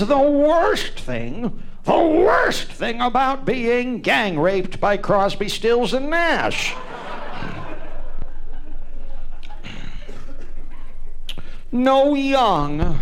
is the worst thing? The worst thing about being gang raped by Crosby, Stills, and Nash? No young.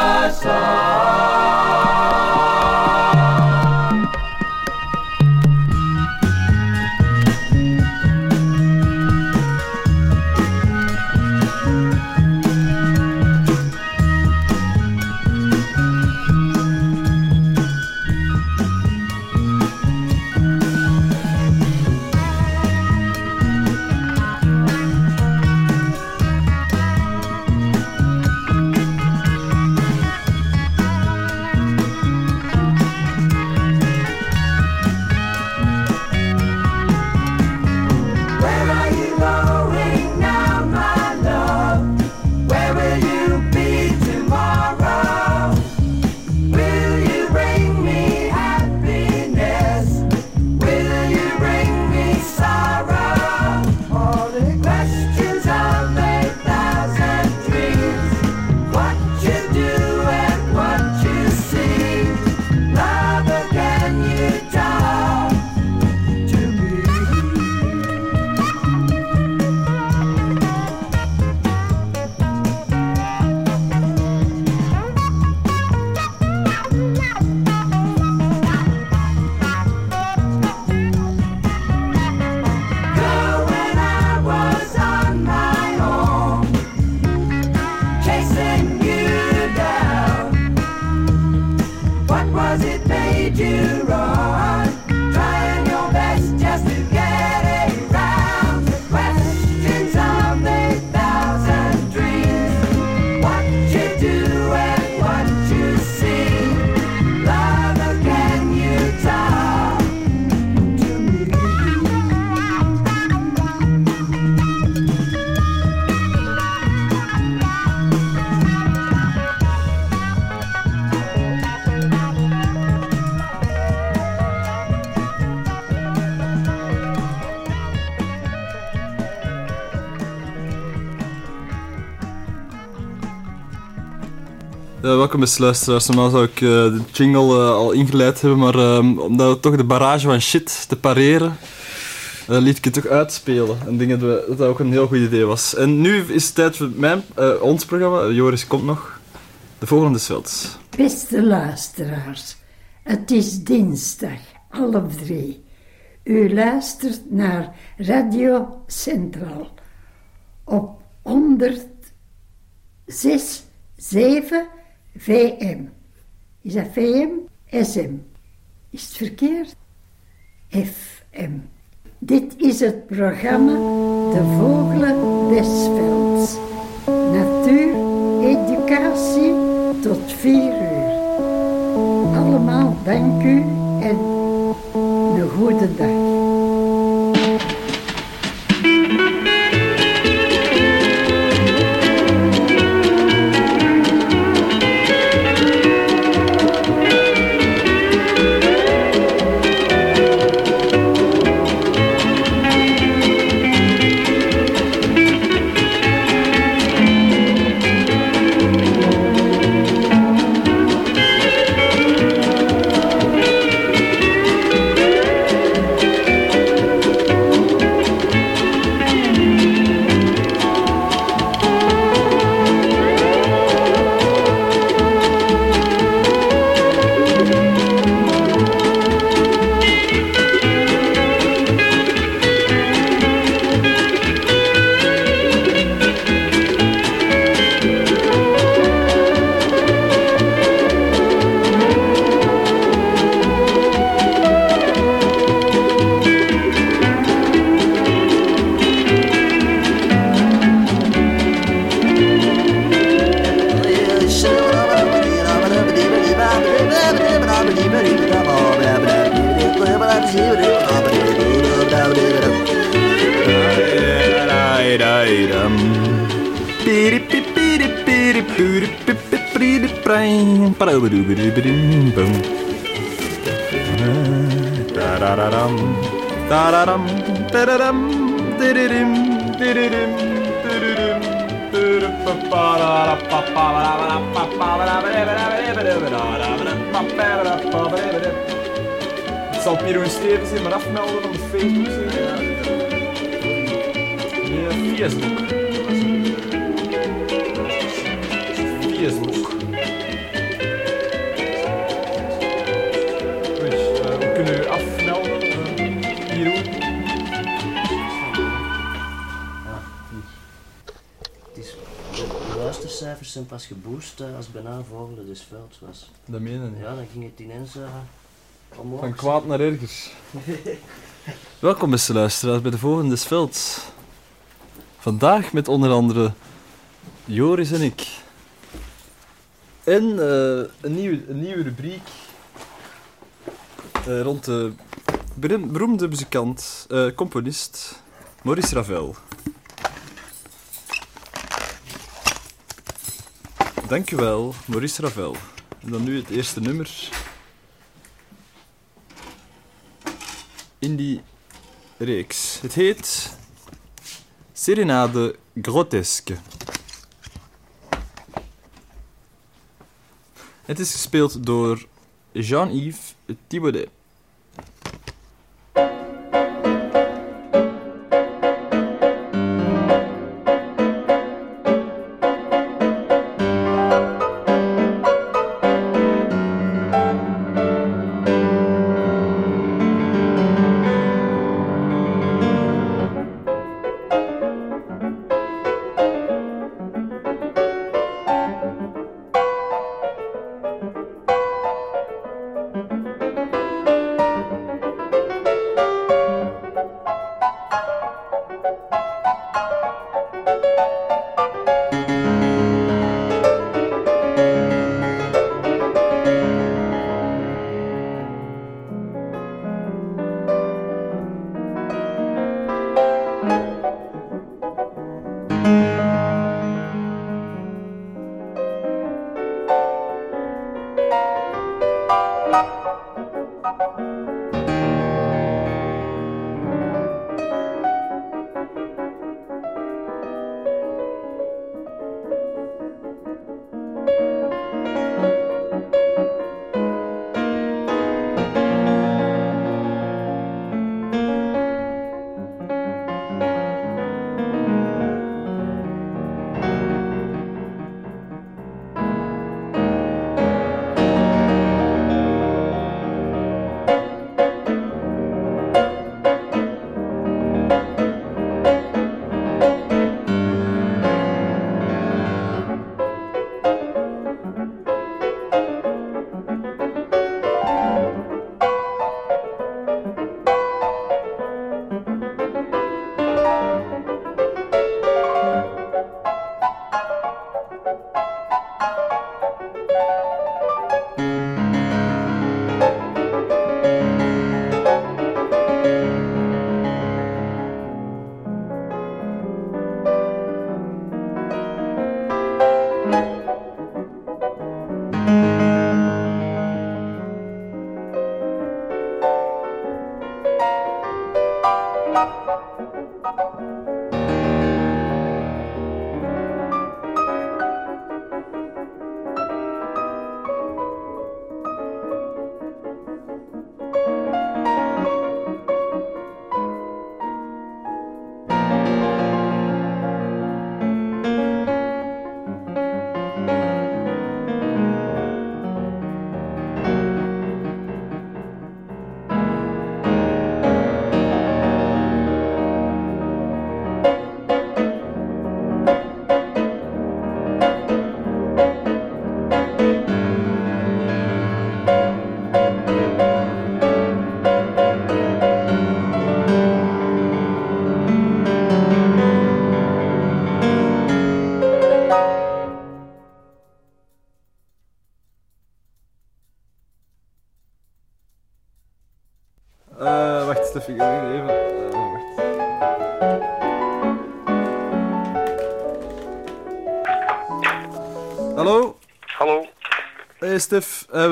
West Side. Welkom beste luisteraars. Normaal zou ik eh, de jingle eh, al ingeleid hebben, maar ehm, omdat we toch de barrage van shit te pareren, eh, liet ik het toch uitspelen. En denk dat, dat dat ook een heel goed idee was. En nu is het tijd voor mijn, ons programma. Joris komt nog. De volgende Velds. Beste luisteraars, het is dinsdag, half drie. U luistert naar Radio Centraal op 106 7 VM. Is dat VM? SM. Is het verkeerd? FM. Dit is het programma De Vogelen des. Natuur, educatie tot 4 uur. Allemaal dank u en een goede dag. Het zal Piero Stevens zijn, maar afmelden Facebook. Nee, Facebook. Facebook. Zijn pas geboost eh, als bijna Vogelen des Velds was. Dat menen Ja, dan ging het ineens uh, omhoog. Van kwaad naar ergers. Welkom beste luisteraars bij de volgende Velds. Vandaag met onder andere Joris en ik. En eh, een, nieuwe, een nieuwe rubriek eh, rond de beroem- beroemde muzikant, eh, componist Maurice Ravel. Dankjewel, Maurice Ravel. En dan nu het eerste nummer. in die reeks. Het heet Serenade Grotesque. Het is gespeeld door Jean-Yves Thibaudet.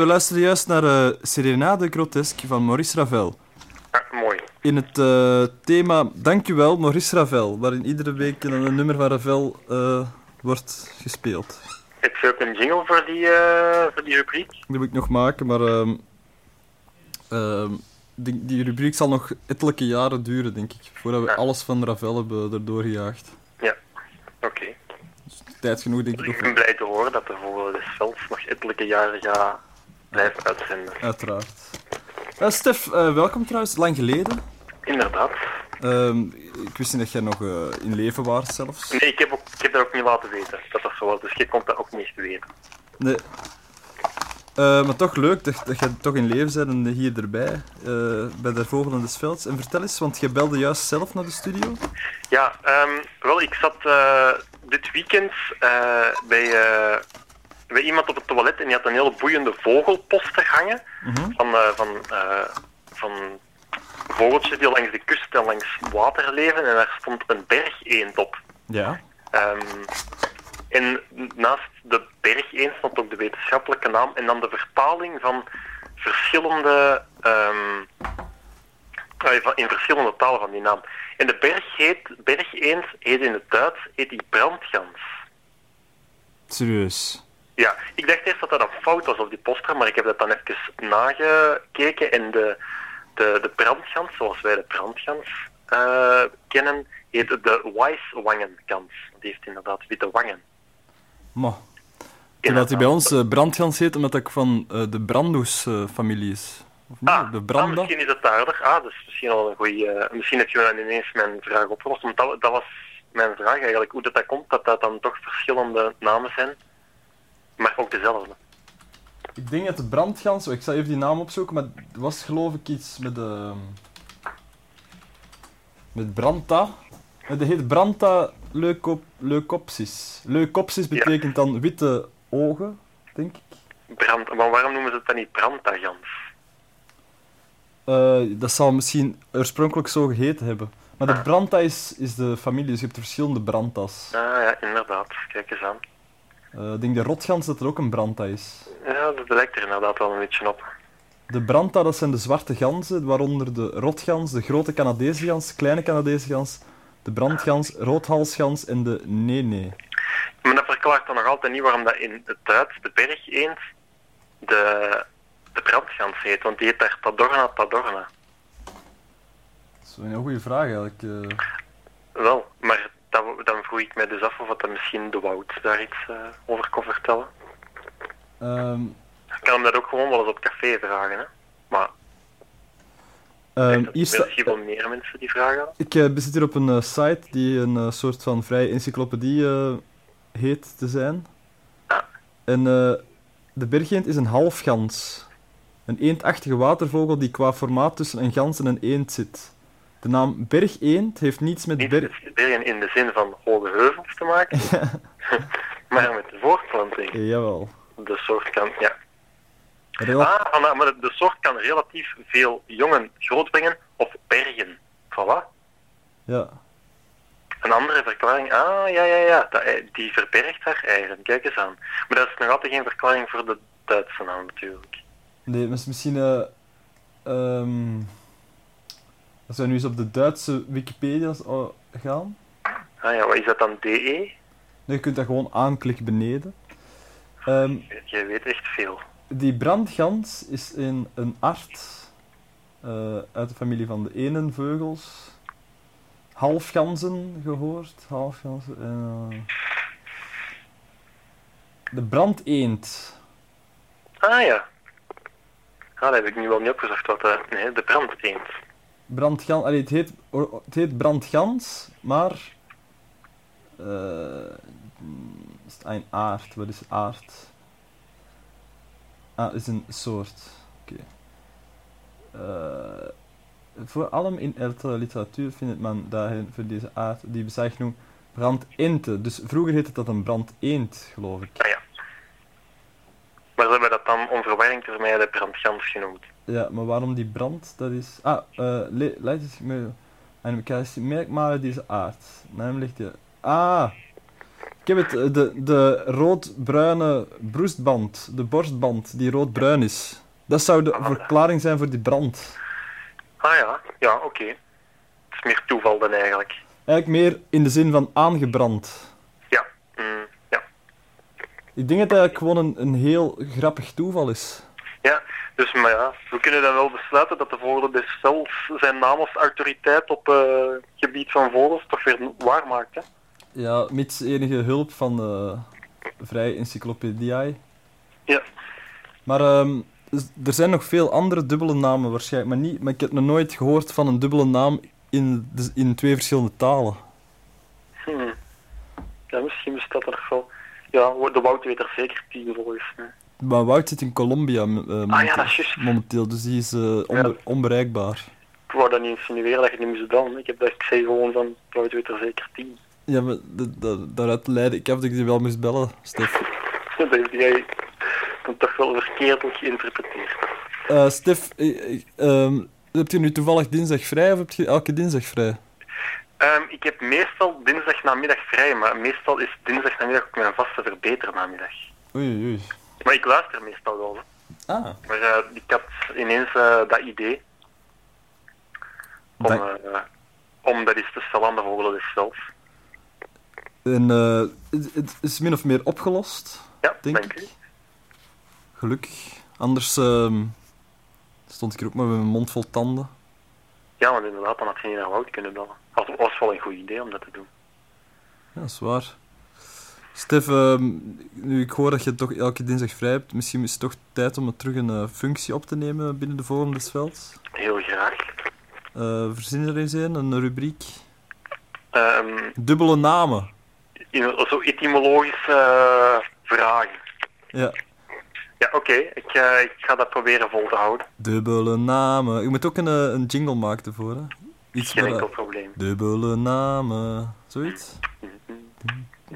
Luisteren juist naar eh Serenade Grotesque van Maurice Ravel. Ah, mooi. In het eh, thema Dankjewel Maurice Ravel, waarin iedere week een, nummer van Ravel eh, wordt gespeeld. Heb je ook een jingle voor die, voor die rubriek? Die moet ik nog maken, maar ehm, ehm, die, die rubriek zal nog ettelijke jaren duren, denk ik, voordat we Ja. alles van Ravel hebben erdoor gejaagd. Oké. Tijd genoeg, denk ik, Ik ben blij te horen dat de Vogel des Velds nog ettelijke jaren gaat blijven uitzenden. uiteraard. Eh, Stef, eh, welkom trouwens, lang geleden. Inderdaad. Ehm, ik wist niet dat jij nog eh, in leven waart zelfs. Nee, ik heb, ook, ik heb dat ook niet laten weten dat dat zo was, dus je komt dat ook niet te weten. Nee. Maar toch leuk dat, dat je toch in leven bent en hier erbij, bij de Vogel en des Velds. En vertel eens, want je belde juist zelf naar de studio. Ja, ehm, wel, ik zat dit weekend bij, bij iemand op het toilet en die had een hele boeiende vogelposter hangen. Mhm. Van, eh, van, eh, van vogeltjes die langs de kust en langs water leven. En daar stond een bergeend op. Ja. Ehm, en naast de bergeend stond ook de wetenschappelijke naam en dan de vertaling van verschillende, ehm, eh, in verschillende talen van die naam. En de berg heet, bergeend heet in het Duits heet die brandgans. Serieus. Ja, ik dacht eerst dat dat een fout was op die poster, maar ik heb dat dan even nagekeken en de, de, de brandgans, zoals wij de brandgans eh, kennen, heet de wijswangenkans. Die heeft inderdaad witte wangen. Maar. Terwijl hij bij ons eh, brandgans heet, omdat ik van eh, de Brandoes-familie is. Of niet? Ah, de ah, Branda. misschien is het daardoor. Ah, dus misschien al een goede. misschien heb je dan ineens mijn vraag opgelost. Want dat, dat was mijn vraag eigenlijk, hoe dat, dat komt, dat dat dan toch verschillende namen zijn, maar ook dezelfde. Ik denk dat de brandgans, oh, ik zal even die naam opzoeken, maar het was geloof ik iets met de. met Branta. Het heet Branta leucop, leucopsis. Leucopsis Ja. betekent dan witte ogen, denk ik. Brand, maar waarom noemen ze het dan niet brandagans? Eh, dat zal misschien oorspronkelijk zo geheten hebben. Maar de Ah. Branta is, is de familie, dus je hebt verschillende Brantas. Ah ja, inderdaad. Kijk eens aan. Eh, ik denk de rotgans dat er ook een Branta is. Ja, dat lijkt er inderdaad wel een beetje op. De Branta, dat zijn de zwarte ganzen, waaronder de rotgans, de grote Canadese gans, kleine Canadese gans, de brandgans, roodhalsgans en de nene. Maar dat verklaart dan nog altijd niet waarom dat in het Duits de bergeend de, de brandgans heet, want die heet daar Tadorna Tadorna. Dat is wel een goede vraag eigenlijk. eh. Wel, maar dat, dan vroeg ik mij dus af of dat misschien de Wout daar iets eh, over kon vertellen. Ehm, Ik kan hem dat ook gewoon wel eens op café vragen, hè. Maar denk hier dat er sta- misschien wel meer mensen die vragen hadden. ik eh, bezit hier op een eh, site die een soort van vrije encyclopedie heet te zijn. En de bergeend is een halfgans. Een eendachtige watervogel die qua formaat tussen een gans en een eend zit. De naam bergeend heeft niets met Niet berg... bergen in de zin van hoge heuvels te maken, maar met de voortplanting. Jawel. De soort kan, ja. Ah, maar de, soort kan relatief veel jongen grootbrengen of bergen. Voilà. Ja. Een andere verklaring, ah ja, ja, ja, die verbergt haar eieren. Kijk eens aan. Maar dat is nog altijd geen verklaring voor de Duitse naam natuurlijk. Nee, maar misschien... eh ehm, als we nu eens op de Duitse Wikipedia eh, gaan... Ah ja, wat is dat dan, DE? Nee, je kunt dat gewoon aanklikken beneden. Ehm, Jij weet echt veel. die brandgans is een, een art eh, uit de familie van de enenveugels. Halfganzen gehoord. Halfganzen. eh. de brandeend. Ah ja. Ah, dat heb ik nu wel niet opgezocht wat nee, de brandeend. Brandgans. Allee, het, heet, het heet brandgans, maar. eh is het een aard? Wat is aard? Ah, is een soort. Oké. Eh, voor allem in ältere literatuur vindt man daarin voor deze aard die bezeichnung brandente. Dus vroeger heette dat een brandeend, geloof ik. Ah ja. Maar ze hebben dat dan om verwarring te vermijden brand brandgans genoemd. Ja, maar waarom die brand? Dat is... Ah, eh le- leidt zich met een merkmalen die ze aard. Namelijk de... Ah! Ik heb het, eh, de, de rood-bruine broestband, de borstband die rood-bruin is. Dat zou de verklaring zijn voor die brand. Ah ja, ja, oké. Het is meer toeval dan eigenlijk. Eigenlijk meer in de zin van aangebrand. Ik denk dat eigenlijk gewoon een, een heel grappig toeval is. Ja, dus maar ja, we kunnen dan wel besluiten dat de vogel dus zelf zijn naam als autoriteit op eh gebied van vogels toch weer waar maakt. Hè? Ja, mits enige hulp van de vrij encyclopediae. Ja. Maar ehm, z- er zijn nog veel andere dubbele namen waarschijnlijk, maar, niet, maar ik heb nog nooit gehoord van een dubbele naam in, in twee verschillende talen. Hm. Ja, misschien bestaat er nog wel. Ja, de Wout weet er zeker tien volgens mij. Maar Wout zit in Colombia eh, momenteel, Ah ja, dat is momenteel, dus die is onbe- Ja. onbereikbaar. Ik wou dat niet insinueren dat je niet moest bellen. Ik, heb dat, ik zei gewoon van, Wout weet er zeker tien. Ja, maar daaruit leidde ik af dat ik die wel moest bellen, Stef. Dat heeft jij dan toch wel verkeerd geïnterpreteerd. Stef, eh, eh, ehm, heb je nu toevallig dinsdag vrij of heb je elke dinsdag vrij? Ehm, ik heb meestal dinsdagnamiddag vrij, maar meestal is dinsdagnamiddag ook mijn vaste verbeternamiddag. Oei, oei, oei. Maar ik luister meestal wel. hè. Ah. Maar eh, ik had ineens eh, dat idee om, Dank- eh, om dat eens te stellen aan de vogelen dus zelf. En het, het is min of meer opgelost, Ja, denk dank ik. u. Gelukkig. Anders ehm, stond ik er ook maar met mijn mond vol tanden. Ja, want inderdaad, dan had je niet naar Wout kunnen bellen. Dat was wel een goed idee om dat te doen. Ja, dat is waar. Stef, ehm, nu ik hoor dat je toch elke dinsdag vrij hebt, misschien is het toch tijd om er terug een eh, functie op te nemen binnen de Forum des Velds. Heel graag. Eh verzin er eens een, een rubriek. Ehm, Dubbele namen. in, zo etymologische eh, vragen. Ja. Ja, oké. Ik, ik ga dat proberen vol te houden. Dubbele namen. Je moet ook een, een jingle maken ervoor, hè? Iets Geen enkel probleem. Dubbele namen, zoiets?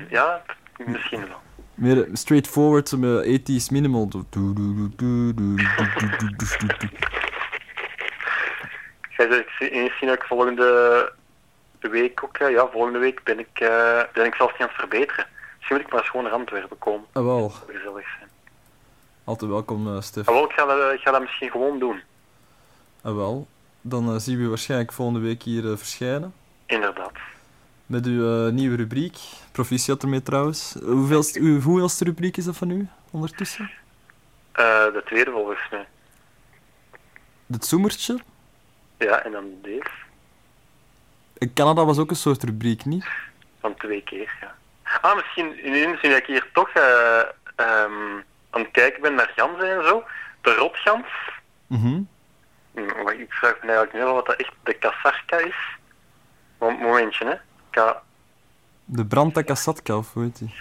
Ja, misschien wel. Meer straightforward, met ethisch minimal. Jij zegt misschien ook volgende week ook, ja, volgende week ben ik, ben ik zelfs niet aan het verbeteren. Misschien moet ik maar gewoon naar Antwerpen komen. Ah, wel. Gezellig zijn. Altijd welkom, uh, Stef. Wel, ik ga, dat, ik ga dat misschien gewoon doen. Ah, wel. Dan eh, zien we je waarschijnlijk volgende week hier eh, verschijnen. Inderdaad. Met uw eh, nieuwe rubriek. Proficiat ermee trouwens. Hoeveelste, uw, hoeveelste rubriek is dat van u ondertussen? De tweede volgens mij. Het zoemertje. Ja, en dan deze. In Canada was ook een soort rubriek, niet? Van twee keer, ja. Ah, misschien ineens nu dat ik hier toch eh, ehm, aan het kijken ben naar ganzen en zo. De rotgans. Mhm. Hm, maar ik vraag me eigenlijk wel wat dat echt de kasarka is. Mo- Momentje, hè. Ka De Brandtakasatka, of hoe heet die?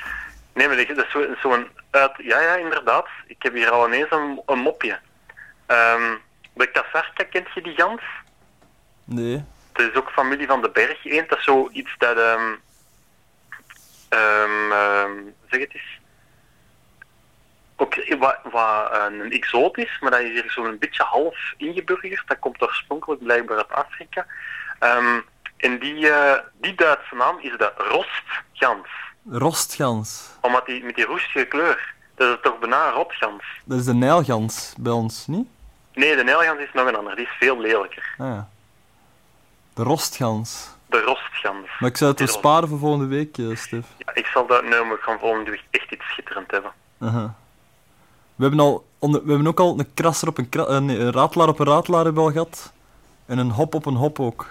nee, maar dat is zo- zo'n uit... Ja, ja, inderdaad. Ik heb hier al ineens een, een mopje. Ehm, de kasarka, kent je die gans? Nee. Het is ook familie van de berg eend. Dat is zoiets dat... ehm ehm, ehm, zeg het eens. Ook wat, wat eh, een exoot is, maar dat is hier zo'n beetje half ingeburgerd. Dat komt oorspronkelijk blijkbaar uit Afrika. Ehm, en die, eh, die Duitse naam is de rostgans. Rostgans. Omdat die met die roestige kleur. Dat is toch bijna rotgans. Dat is de Nijlgans bij ons, niet? Nee, de Nijlgans is nog een ander. Die is veel lelijker. Ah ja. De Rostgans. De rostgans. Maar ik zou het Die wel rost- sparen voor volgende week, eh, Stef. Ja, ik zal dat nu maar gaan volgende week echt iets schitterend hebben. Aha. We hebben, al onder- we hebben ook al een krasser op een, kra eh, nee, een ratelaar op een ratelaar hebben we al gehad. En een hop op een hop ook.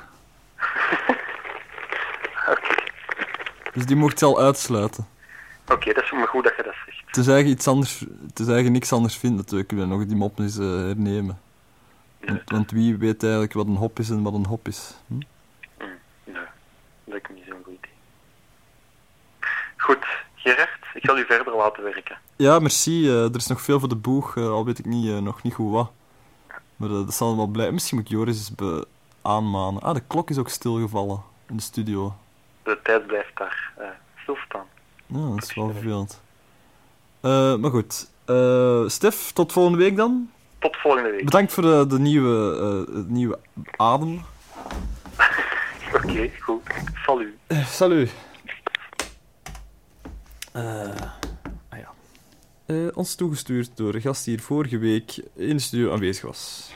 Dus die mocht je al uitsluiten. Oké, dat is maar goed dat je dat zegt. Het is eigenlijk iets anders, is eigenlijk niks anders vindt natuurlijk. We kunnen nog die mop eens eh, hernemen. Want, want wie weet eigenlijk wat een hop is en wat een hop is? Hm? Nee, dat lijkt me niet zo'n goed idee. Goed, Gerard, ik zal u verder laten werken. Ja, merci. eh, er is nog veel voor de boeg, eh, al weet ik niet, eh, nog niet goed wat. Maar dat zal wel blijven. Misschien moet ik Joris eens be- aanmanen. Ah, de klok is ook stilgevallen in de studio. De tijd blijft daar stilstaan. Ja, dat is wel vervelend. Maar goed. Stef, tot volgende week dan. tot volgende week. Bedankt voor de, de nieuwe, het nieuwe adem. Oké, goed. Salut. Salut. Eh, ah ja. Eh, ons toegestuurd door een gast die hier vorige week in de studio aanwezig was.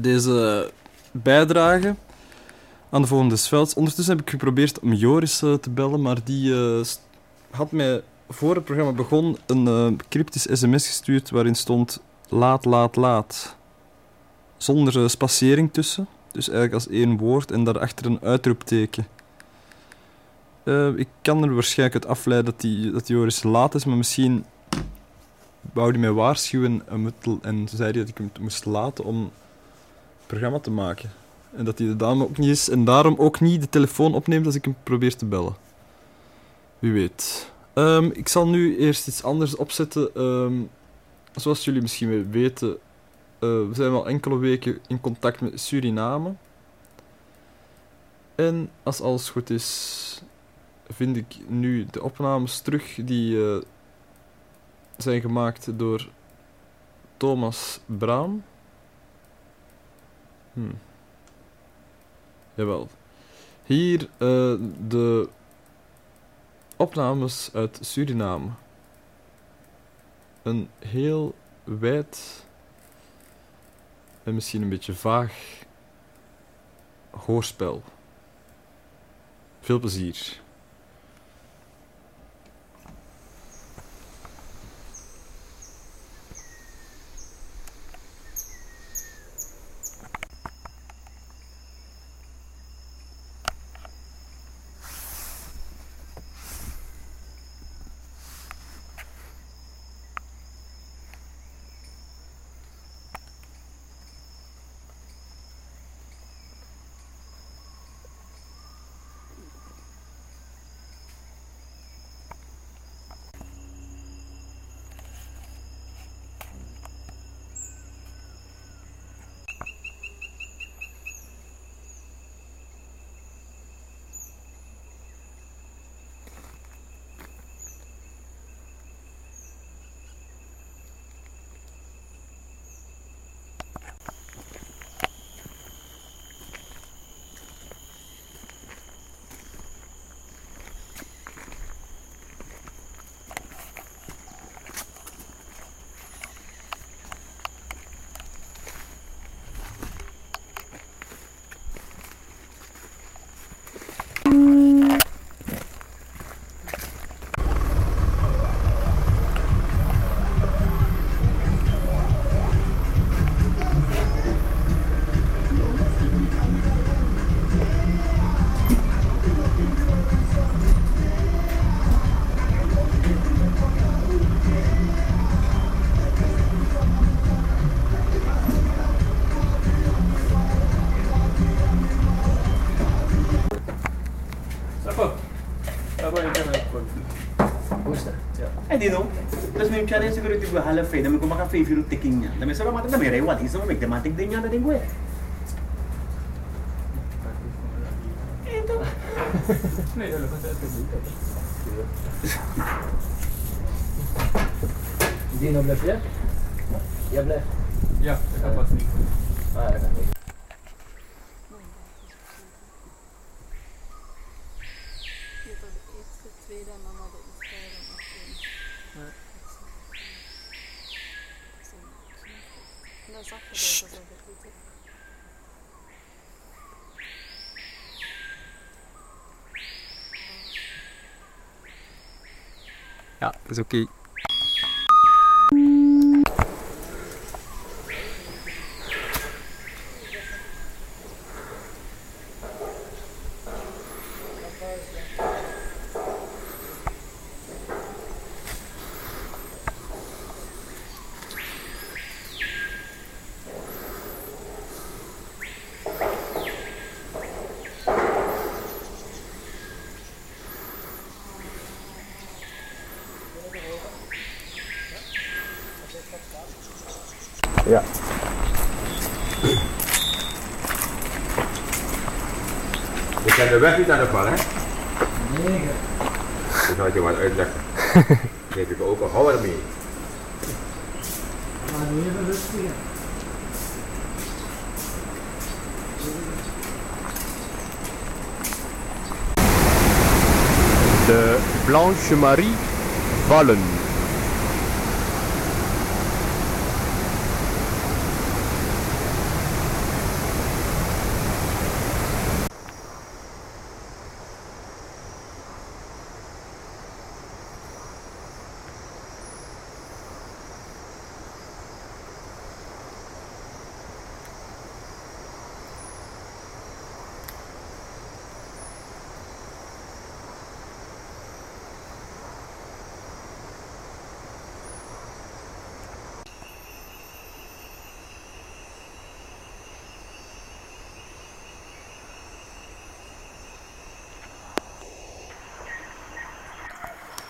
Deze bijdrage aan de volgende Velds. Ondertussen heb ik geprobeerd om Joris eh, te bellen, maar die eh, had mij voor het programma begon een eh, cryptisch sms gestuurd waarin stond laat, laat, laat. Zonder spacering tussen, dus eigenlijk als één woord en daarachter een uitroepteken. Ik kan er waarschijnlijk uit afleiden dat, die, dat Joris laat is, maar misschien wou hij mij waarschuwen en, en zei hij dat ik hem moest laten om programma te maken. En dat hij de dame ook niet is en daarom ook niet de telefoon opneemt als ik hem probeer te bellen. Wie weet. Ehm, ik zal nu eerst iets anders opzetten. Ehm, zoals jullie misschien weten, eh, we zijn al enkele weken in contact met Suriname. En als alles goed is, vind ik nu de opnames terug die eh, zijn gemaakt door Thomas Braam. Hm. Jawel. Hier eh, de opnames uit Suriname. Een heel wijd en misschien een beetje vaag hoorspel. Veel plezier. hindi no? Tapos may challenge siguro ito ko Hall of Fame, namin ko maka-favorite tiking niya. Namin sarang matang namin rewan, isa may tematic din niya na din ko eh. Ito. Hindi na bless yan? Ja, We zijn de weg niet aan de val, hè? Nee. Ik zal je wat uitleggen. Geef ik ook een houwer mee. Maar nu even rustig. De Blanche Marie Vallen.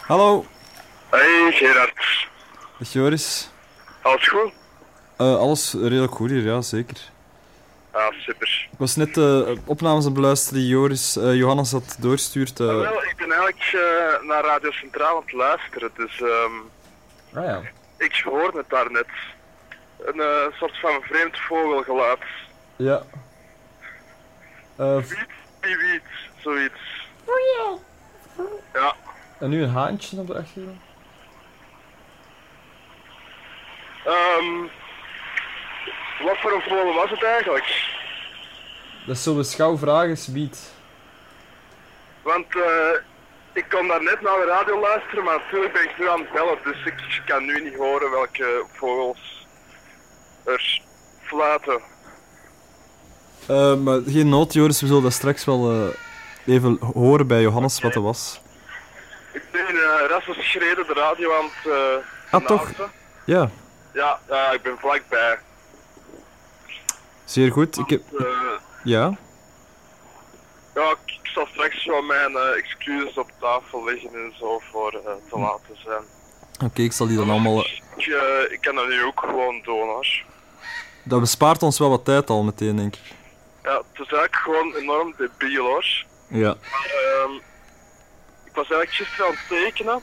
Hallo, Hey Gerard, dag Joris. alles goed? Eh, alles redelijk goed hier, ja, zeker. Ah, super. Ik was net eh, opnames aan het beluisteren die Joris, eh, Johannes had doorgestuurd. eh. Ah, wel, ik ben eigenlijk eh, naar Radio Centraal aan het luisteren, dus ehm, ah ja. ik hoorde het daar net. Een eh, soort van vreemd vogelgeluid. Ja. Eh, v- Wie weet, zoiets. Ja, en nu een haantje op de achtergrond. ehm wat voor een vogel was het eigenlijk? Dat is zo'n schouwvragengebied. Want eh, ik kon daar net naar de radio luisteren, maar natuurlijk ben ik nu aan het bellen, dus ik kan nu niet horen welke vogels er fluiten. Eh, maar geen nood, Joris, we zullen dat straks wel eh, even horen bij Johannes wat dat was. Ik ben uh, Rasmus Schreden de radio aan het eh Ah, toch? Ja, Ja, ik ben vlakbij. zeer goed. Ik heb... Eh, Ja? ja, ik, zal straks wel mijn eh, excuses op tafel leggen en zo voor eh, te laat te zijn. Oké, ik zal die dan allemaal... Ik, eh, ik kan dat nu ook gewoon doen hoor. Dat bespaart ons wel wat tijd al meteen, denk ik. Ja, het is eigenlijk gewoon enorm debiel hoor. Ja. Maar, ehm, was eigenlijk gisteren aan het tekenen.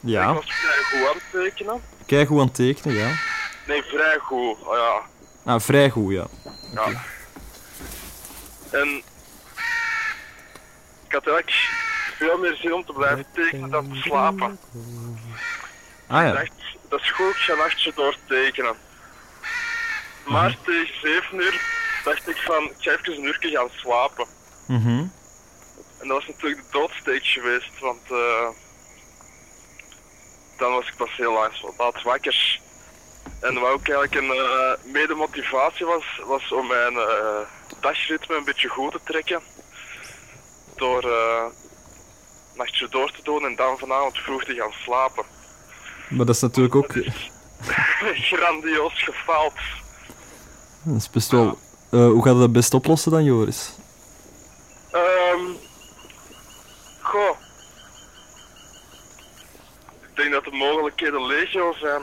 Ja. Ik was vrij goed aan het tekenen. Kijk hoe aan het tekenen, ja. Nee, vrij goed. Oh, ja. Ah, vrij goed, ja. ja. En ik had eigenlijk veel meer zin om te blijven tekenen dan te slapen. Ah ja. dacht, dat is goed, ik ga nachtje door tekenen. Maar tegen 7 uur dacht ik van, ik ga even een uurtje gaan slapen. Mhm. En dat was natuurlijk de doodsteek geweest, want eh, dan was ik pas heel laat wakker. En wat ook eigenlijk een eh mede-motivatie was, was om mijn eh, dagritme een beetje goed te trekken. Door nachtje door te doen en dan vanavond vroeg te gaan slapen. Maar dat is natuurlijk ook... Grandioos gefaald. Dat is best wel... Hoe gaat dat best oplossen dan, Joris? Ehm goh. Ik denk dat de mogelijkheid zijn.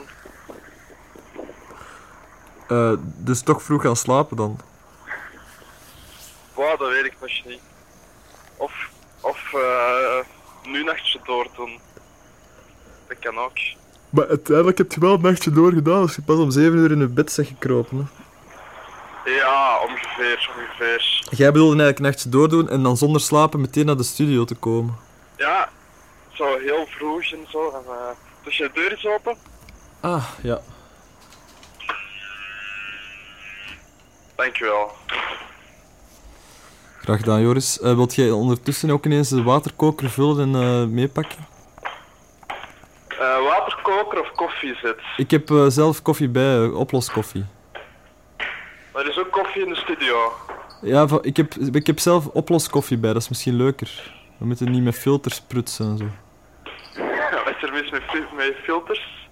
Eh, dus toch vroeg gaan slapen dan? Wauw, dat weet ik nog niet. Of, of eh, nu nachtje doordoen. Dat kan ook. Maar uiteindelijk heb je wel een nachtje doorgedaan als je pas om 7 uur in je bed zegt gekropen. Hè? Ja, ongeveer, ongeveer. Jij bedoelde eigenlijk een nachtje doordoen en dan zonder slapen meteen naar de studio te komen. Ja, zo heel vroeg en zo. En, eh, dus je deur is open? Ah, ja. Dankjewel. Graag gedaan, Joris. Eh, wilt jij ondertussen ook ineens de waterkoker vullen en eh, meepakken? Waterkoker of koffiezet? Ik heb zelf koffie bij, eh, oploskoffie. Er is ook koffie in de studio. Ja, ik heb, ik heb zelf oploskoffie bij, dat is misschien leuker. We moeten niet met filters prutsen en zo. Wat is er mis met, met filters?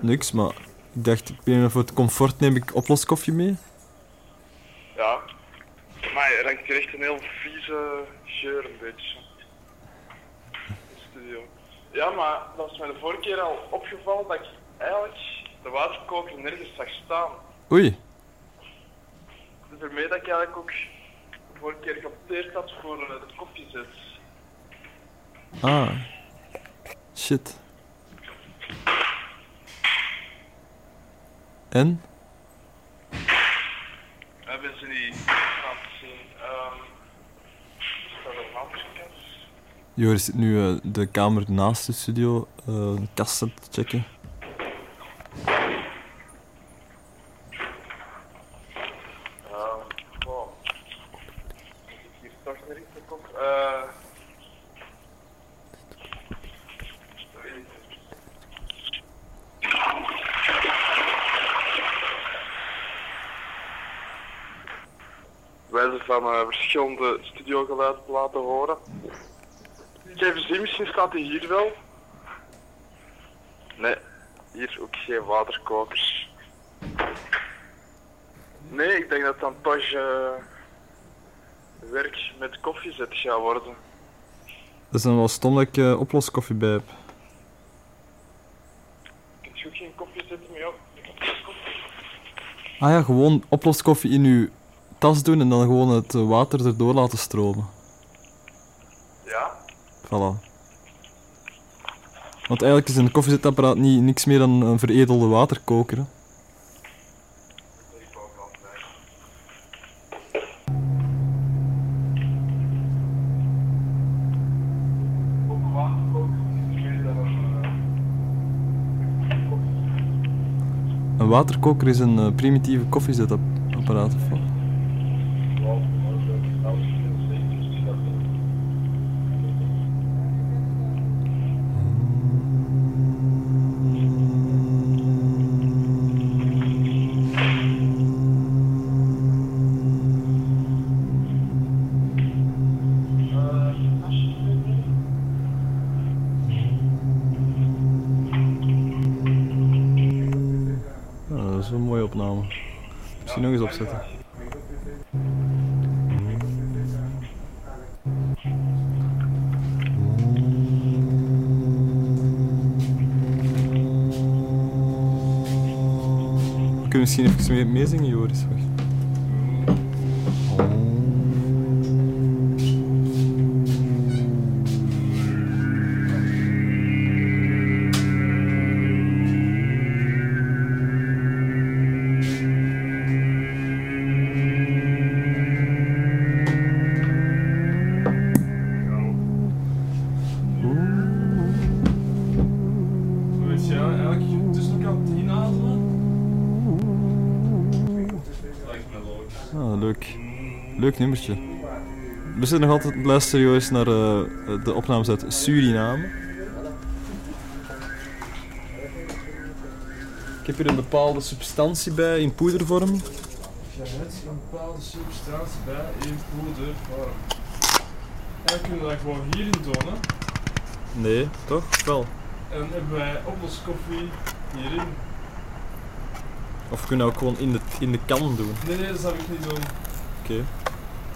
Niks, maar ik dacht, ik ben voor het comfort neem ik oploskoffie mee. Ja. Maar hangt hier echt een heel vieze geur een beetje. In de studio. Ja, maar dat is mij de vorige keer al opgevallen dat ik eigenlijk de waterkoker nergens zag staan. Oei, Dus ermee dat ik eigenlijk ook de vorige keer geopteerd had voor eh, de koffiezet. ah. Shit. En? Hebben ze niet aan het zien. Is dat een waterkast? Joris zit nu eh, de kamer naast de studio eh, een kast te checken. Ja, wow. Moet ik hier toch naar iets komen? Eh. Wijze van eh, verschillende te laten horen. Ik heb gezien, misschien staat hij hier wel. Nee, hier ook geen waterkokers. Nee, ik denk dat het dan toch eh, werk met koffiezet gaat worden. Dat is dan wel stom dat ik eh, oploskoffie bij heb. Ook geen koffiezet mee op? Ah ja, gewoon oploskoffie in uw tas doen en dan gewoon het water erdoor laten stromen. Ja? Voilà. Want eigenlijk is een koffiezetapparaat niet, niks meer dan een veredelde waterkoker. hè. Een waterkoker is een eh, primitieve koffiezetapparaat. of wat? Kunnen misschien even mee- meezingen, Leuk nummertje. We zitten nog altijd te luisteren, Joris, naar eh, de opnames uit Suriname. Ik heb hier een bepaalde substantie bij in poedervorm. Je hebt een bepaalde substantie bij in poedervorm. En kunnen we dat gewoon hierin tonen. Nee, toch? Wel. En dan hebben wij oploskoffie hierin. Of we kunnen ook gewoon in de, in de kan doen. Nee, nee, dat zou ik niet doen. Oké. Ik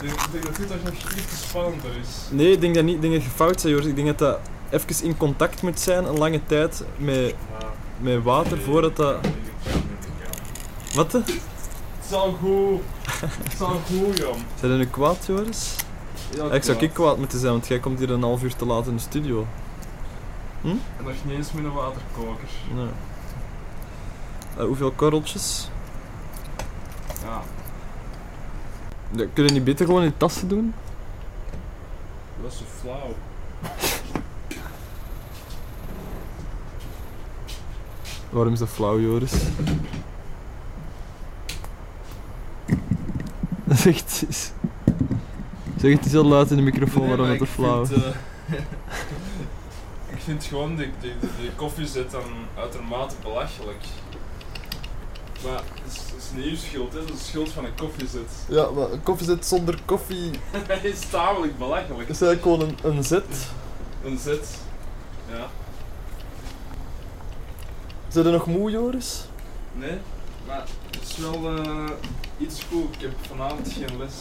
denk, ik denk dat dit te spannender is. Nee, ik denk dat niet. Ik denk dat je fout bent, Joris. Ik denk dat dat even in contact moet zijn een lange tijd met, met water voordat dat... Wat? Het is al goed. Het is al goed, jong. Zijn jullie kwaad, Joris? Ja, ik zou ik kwaad moeten zijn, want jij komt hier een half uur te laat in de studio. Hm? En nog niet eens met een waterkoker. Nee. Eh, hoeveel korreltjes? Ja. Ja, kun je niet beter gewoon in tassen doen? Dat is zo flauw. Waarom is dat flauw, Joris? zeg het eens. Zeg het eens heel luid in de microfoon Nee, waarom het ik flauw is. vind, eh, ik vind gewoon de, de, de, de koffiezet dan uitermate belachelijk. Maar het is, het is niet uw schuld, hè. het is de schuld van een koffiezet. Ja, maar een koffiezet zonder koffie Hij is tamelijk belachelijk. is eigenlijk gewoon een, een zet. Een zet. Ja. Zijn er nog moe, Joris? Nee, maar het is wel eh, iets goed. Ik heb vanavond geen les.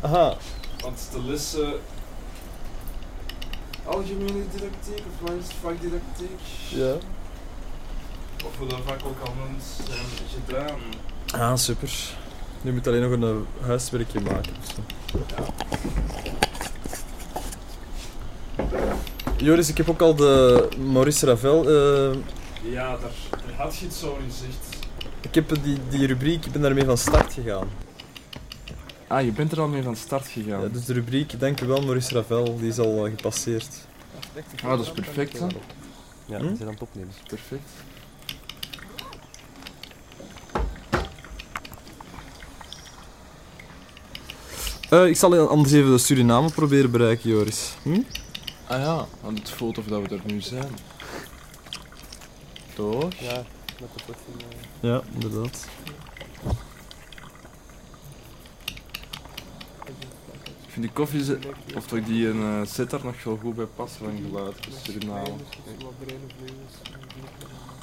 Aha. Want de lessen... Algemene didactiek of wat is het, vakdidactiek? Ja. Of hoe dat vak ook al noemt, zijn gedaan. Ah, super. Nu moet alleen nog een eh, huiswerkje maken. dus. Joris, ik heb ook al de Maurice Ravel. eh, Ja, daar, daar had je het zo in zicht. ik heb die, die rubriek, ik ben daarmee van start gegaan. Ah, je bent er al mee van start gegaan. Ja, dus de rubriek, dankjewel Maurice Ravel, die is al eh, gepasseerd. Ah, dat is perfect, hè? Ja, die zijn aan het opnemen. Perfect. Eh, ik zal anders even de Suriname proberen bereiken, Joris. Hm? Ah ja, want het voelt of dat we er nu zijn. Toch? Ja, met de koffie. eh. Ja, inderdaad. Ik vind die koffie, of toch die een uh, zit er nog wel goed bij past van geluid. Dus Suriname.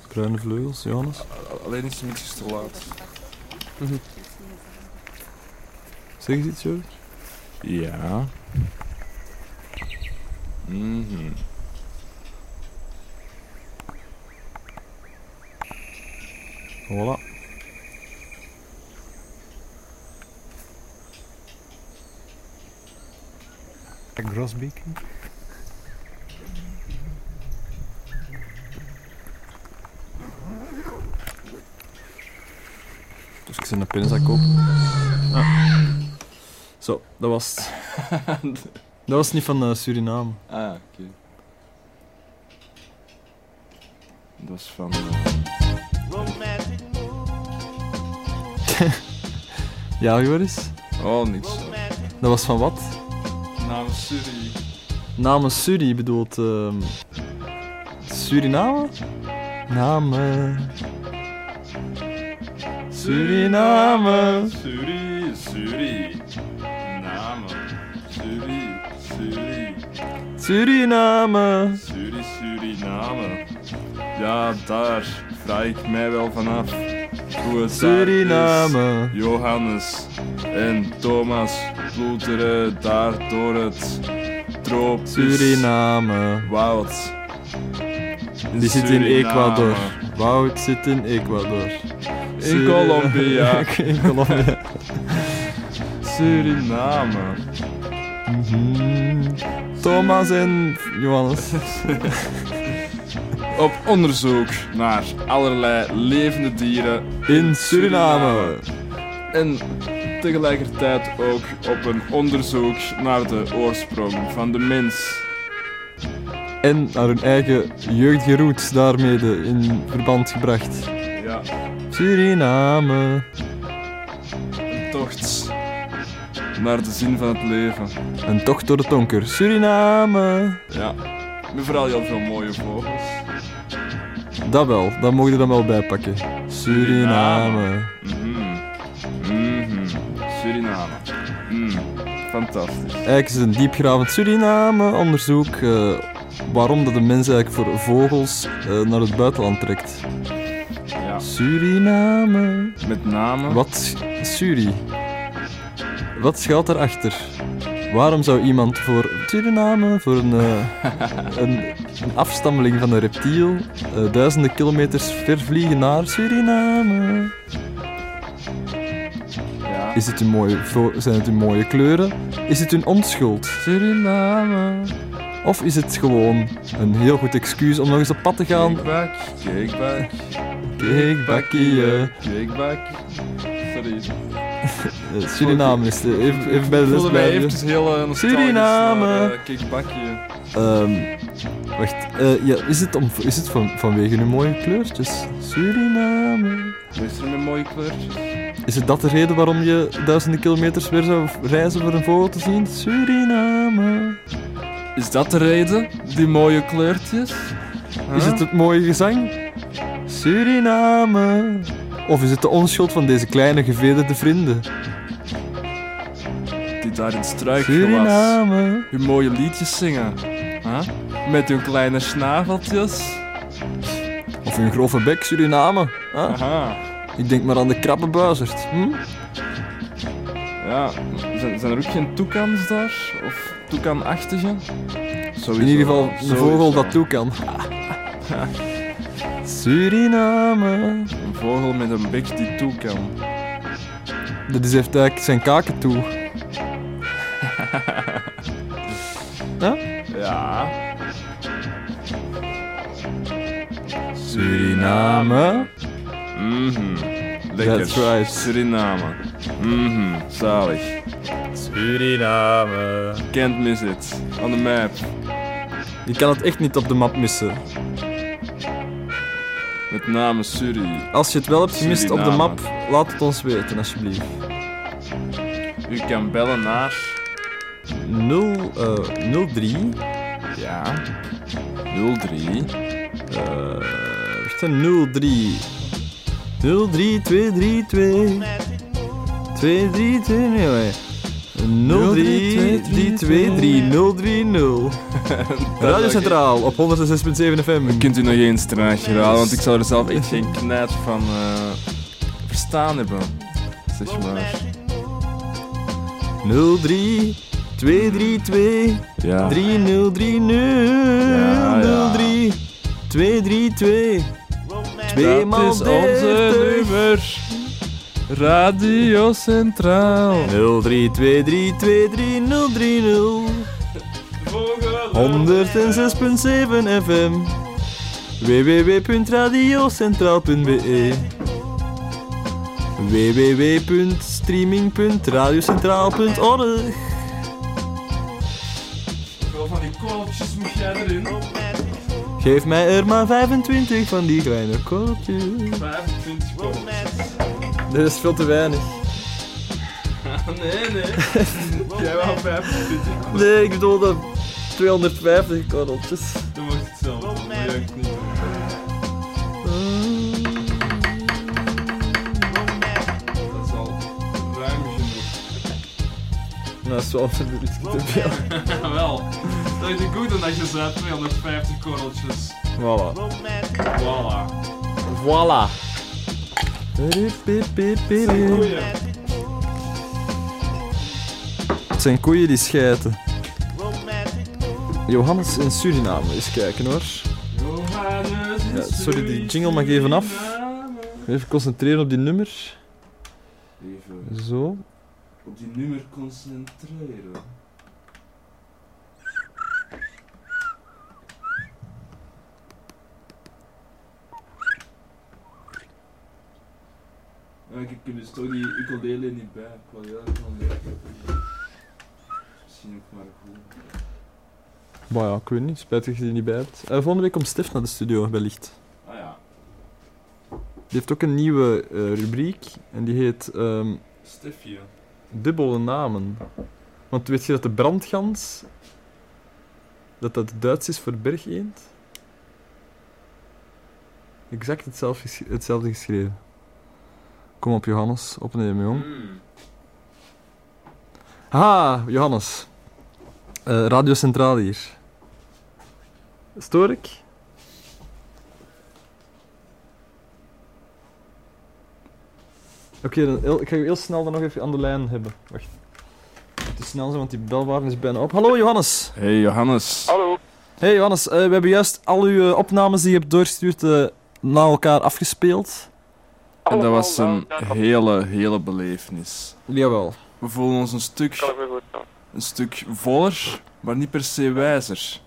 Bruine vleugels, Johannes. Alleen is het een beetje te laat. Zeg eens iets, Joris? Ja. Mhm. Voilà. Grosbeek. Dus ik zit een pinnenzak op. Ah. Zo, dat was het. dat was niet van eh, Suriname. Ah ja, oké. Dat was van... eh, Ja, Joris? Oh, niks. Dat was van wat? Namens Suri. Namens Suri bedoelt... ehm Suriname? Namen. Suriname. Suri, Suri. Namen. Suri, Suri. Suriname. Suri, Suriname. Ja, daar vraag ik mij wel vanaf. Hoe het Suriname. is. Johannes en Thomas ploeteren daar door het tropisch Suriname. woud. Die zit in Suriname. Ecuador. Wout zit in Ecuador. In Colombia. in Colombia. Suriname. Mhm. Thomas en Johannes. Op onderzoek naar allerlei levende dieren In Suriname. En tegelijkertijd ook op een onderzoek naar de oorsprong van de mens. En naar hun eigen jeugdige roots daarmee in verband gebracht. Ja, Suriname. een tocht naar de zin van het leven. Een tocht door de donker. Suriname. Ja, met vooral heel veel mooie vogels. Dat wel, dat mogen we dan wel bijpakken. Suriname. Suriname. Mm. Fantastisch. Eigenlijk is het een diepgravend Suriname-onderzoek eh, waarom dat de mens eigenlijk voor vogels eh, naar het buitenland trekt. Ja. Suriname. Met name. Wat Suri? Wat schuilt daarachter? Waarom zou iemand voor Suriname, voor een, eh, een een afstammeling van een reptiel, eh, duizenden kilometers ver vliegen naar Suriname. Is het een mooie, zijn het hun mooie kleuren? Is het hun onschuld? Suriname. Of is het gewoon een heel goed excuus om nog eens op pad te gaan? Kickback, kickback. Kickbackie. Kickback. Eh, Suriname is de, even, even bij de les mij eventjes heel uh, Suriname. eh, kickbackje. Ehm, wacht, eh, ja, is het, om, is het van, vanwege hun mooie kleurtjes? Suriname. Is er met mooie kleurtjes? Is het dat de reden waarom je duizenden kilometers weer zou reizen voor een vogel te zien? Suriname. Is dat de reden? Die mooie kleurtjes? Is het het mooie gezang? Suriname. Of is het de onschuld van deze kleine gevederde vrienden? Die daar in het struikgewas hun mooie liedjes zingen. Huh? Met hun kleine snaveltjes. Of hun grove bek, Suriname. Huh? Aha. Ik denk maar aan de krabbenbuizerd. Hm? Ja, zijn, zijn er ook geen toekans daar? Of toekanachtige? In ieder geval een vogel dat toe kan. Suriname. Een vogel met een bek die toe kan. Dat is heeft eigenlijk zijn kaken toe. Ja? Ja. Suriname. Mhm. Lekker. That's right. Suriname. Mhm. Zalig. Suriname. Can't miss it. On the map. Je kan het echt niet op de map missen. Met name Suri. Als je het wel hebt gemist op de map, laat het ons weten alsjeblieft. U kan bellen naar 0, eh 03. Ja. 03. Eh, wacht, hè, 03. 03 232. 232, nee, nee. 03 323 030. Radio Centraal op 106.7 FM. Kunt u nog eens traagje herhalen, want ik zou er zelf echt geen knijt van eh, verstaan hebben. Zeg maar. 03 232 Ja. 3030 Ja, ja. 03 232 Twee Dat maal is onze 30. nummer. Radio Centraal. 106.7 FM www.radiocentraal.be www.streaming.radiocentraal.org van die korreltjes moet jij erin? Geef mij er maar 25 van die kleine korreltjes. 25 korreltjes. Dat is veel te weinig. nee, nee. Jij wou 25 Nee, ik bedoel dat 250 korreltjes. Dan wordt het doen. Dat is al ruim genoeg. Nou, dat is wel beetje te veel. Wel. Dat is niet goed omdat je zei 250 korreltjes. Voilà. Voilà. Voilà. Het zijn koeien die schijten. Johannes in Suriname, eens kijken hoor. Johannes Ja, sorry, die jingle mag even af. Even concentreren op die nummer. Even Zo. op die nummer concentreren. Ja, ik heb dus toch die ukulele niet bij. Ik wil heel erg leren. Misschien ook maar goed. Maar ja, ik weet niet. Spijtig dat je die niet bij hebt. Eh, volgende week komt Stef naar de studio, wellicht. Ah ja. Die heeft ook een nieuwe eh, rubriek. En die heet ehm, Stefje. Dubbele Namen. Want weet je dat de brandgans... Dat dat Duits is voor bergeend? Exact hetzelfde, ges- hetzelfde geschreven. Kom op, Johannes. Opnemen, jong. Ha, Johannes. Eh, Radio Centraal hier. Stoor ik? Oké, dan ik ga je heel snel dan nog even aan de lijn hebben. Wacht. Het is snel zijn, want die belwaarde is bijna op. Hallo Johannes. Hey Johannes. Hallo. Hey Johannes, eh, we hebben juist al uw eh, opnames die je hebt doorgestuurd eh na elkaar afgespeeld. En dat was een hele, hele belevenis. Jawel. We voelen ons een stuk, een stuk voller, maar niet per se wijzer.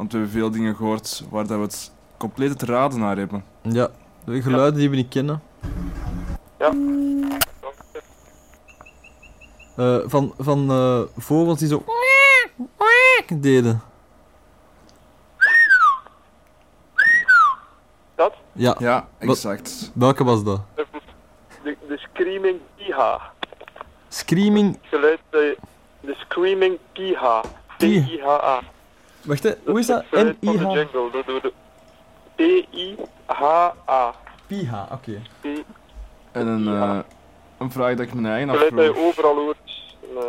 Want we hebben veel dingen gehoord waar dat we het compleet te raden naar hebben. Ja, de geluiden die we niet kennen. Ja. Eh, van van eh, vogels die zo deden. Dat? Ja. Ja, Wat- exact. welke was dat? De, de Screaming Piha. Screaming. Geluid de, de Screaming Piha. P-I-H-A. Wacht, hè, hoe is dat? N-I-H? P-I-H-A. Piha, oké. En een, eh, een vraag dat ik mijn eigen Geluid dat je afvroeg. overal hoort. En, eh,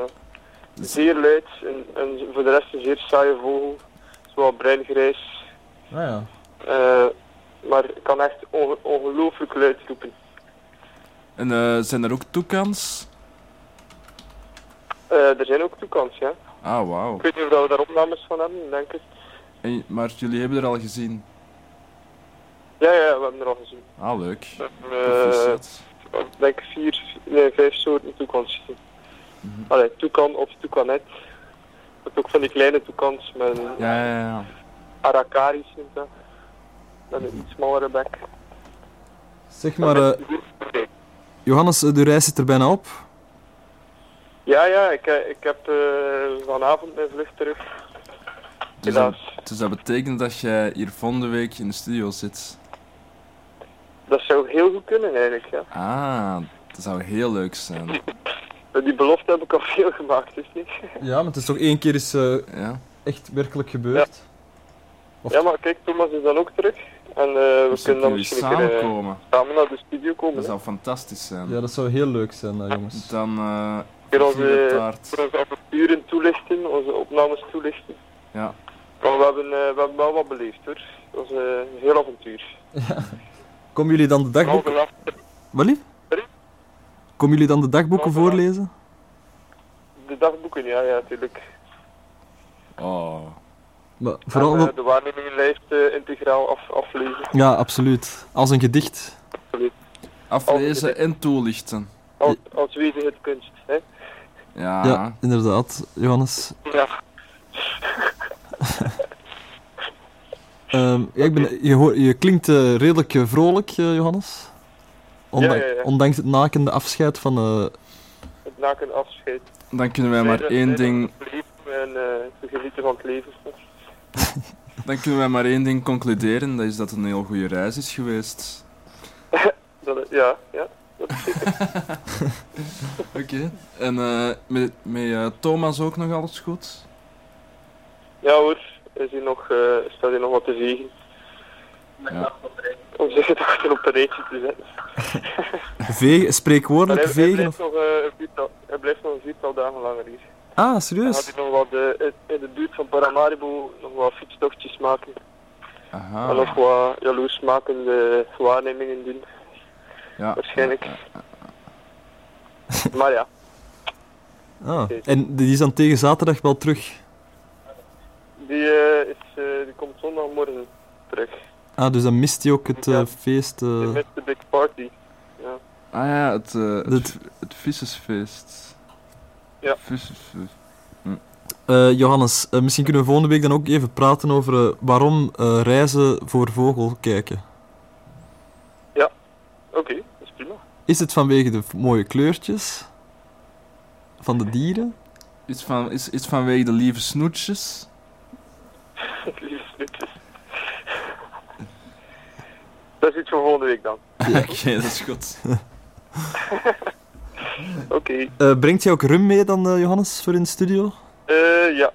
zeer luid en, en voor de rest een zeer saaie vogel. Zowel bruingrijs. Ah ja. eh, maar kan echt onge- ongelooflijk luid roepen. En eh, zijn er ook toekans? Eh, er zijn ook toekans, ja. Ah, wauw. Ik weet niet of we daar opnames van hebben, denk ik. En- Maar jullie hebben er al gezien. Ja, ja, we hebben er al gezien. Ah, leuk. Eh, Proficiat. ik denk vier, nee, vijf soorten toekans gezien. Mhm. Allee, toekan of toekanet. Je hebt ook van die kleine toekans met Ja, ja, ja. arakaris noemt dat. Met een iets smallere bek. Zeg maar, eh, Johannes, eh, de reis zit er bijna op. Ja, ja, ik, eh, ik heb eh, vanavond mijn vlucht terug. Dus dat, dus dat betekent dat jij hier volgende week in de studio zit. Dat zou heel goed kunnen eigenlijk, ja. Ah, dat zou heel leuk zijn. Die belofte heb ik al veel gemaakt, dus niet. Ja, maar het is toch één keer is eh, Ja. echt werkelijk gebeurd. Of- Ja, maar kijk, Thomas is dan ook terug. En eh, we Dus kunnen dan misschien een keer, samenkomen. samen naar de studio komen. Dat hè. zou fantastisch zijn. Ja, dat zou heel leuk zijn, jongens. Dan Keer vierde onze, voor onze avonturen toelichten, onze opnames toelichten. Ja. Maar we hebben, eh, we hebben wel wat beleefd hoor. Dat was eh, een heel avontuur. Komen jullie dan de dagboeken... Wat lief? Sorry? Komen jullie dan de dagboeken voorlezen? De dagboeken, ja, ja, natuurlijk. Oh. Maar vooral... En, eh, de waarnemingenlijst eh, integraal af, aflezen. Ja, absoluut. Als een gedicht. Absoluut. Aflezen en toelichten. Als, als wezen het kunst, hè. Ja. Ja, inderdaad, Johannes. Ja. Ehm, ja, ik ben, je, hoor- je klinkt eh, redelijk eh, vrolijk, eh, Johannes. Ondanks, Ja, ja, ja. ondanks het nakende afscheid van... eh, Het naken afscheid. Dan kunnen wij maar één ding... En eh, genieten van het leven. Dan kunnen wij maar één ding concluderen, dat is dat het een heel goede reis is geweest. Dat, ja, ja. Dat is zeker. Oké. En eh, met, met eh, Thomas ook nog alles goed? Ja hoor, is hier nog, eh, staat hier nog wat te vegen. Ja. Om zijn gedachten op een rijtje te zetten. vegen, spreekwoordelijk hij, hij, vegen? blijft Of... nog, eh, een viertal, hij blijft nog een viertal dagen langer hier. Ah, Dan serieus? gaat hij nog wat eh, in- in de buurt van Paramaribo nog wat fietstochtjes maken. Aha. En nog wat jaloersmakende waarnemingen doen. Ja. Waarschijnlijk. Maar ja, Ah. En die is dan tegen zaterdag wel terug? die, eh, is, eh, die komt zondagmorgen terug. Ah, dus dan mist hij ook het eh, feest... eh. Die mist de big party. Ja. Ah ja, het, eh, het, het vissersfeest. Ja. Vissersfeest. Eh, Johannes, misschien kunnen we volgende week dan ook even praten over eh, waarom eh, reizen voor vogel kijken. Oké, dat is prima. Is het vanwege de mooie kleurtjes van de dieren? Iets, van, is, iets vanwege de lieve snoetjes. Lieve snoetjes. Dat is iets voor volgende week dan. Oké, dat is goed. Oké. Eh, brengt jij ook rum mee dan, eh, Johannes, voor in de studio? Eh, ja.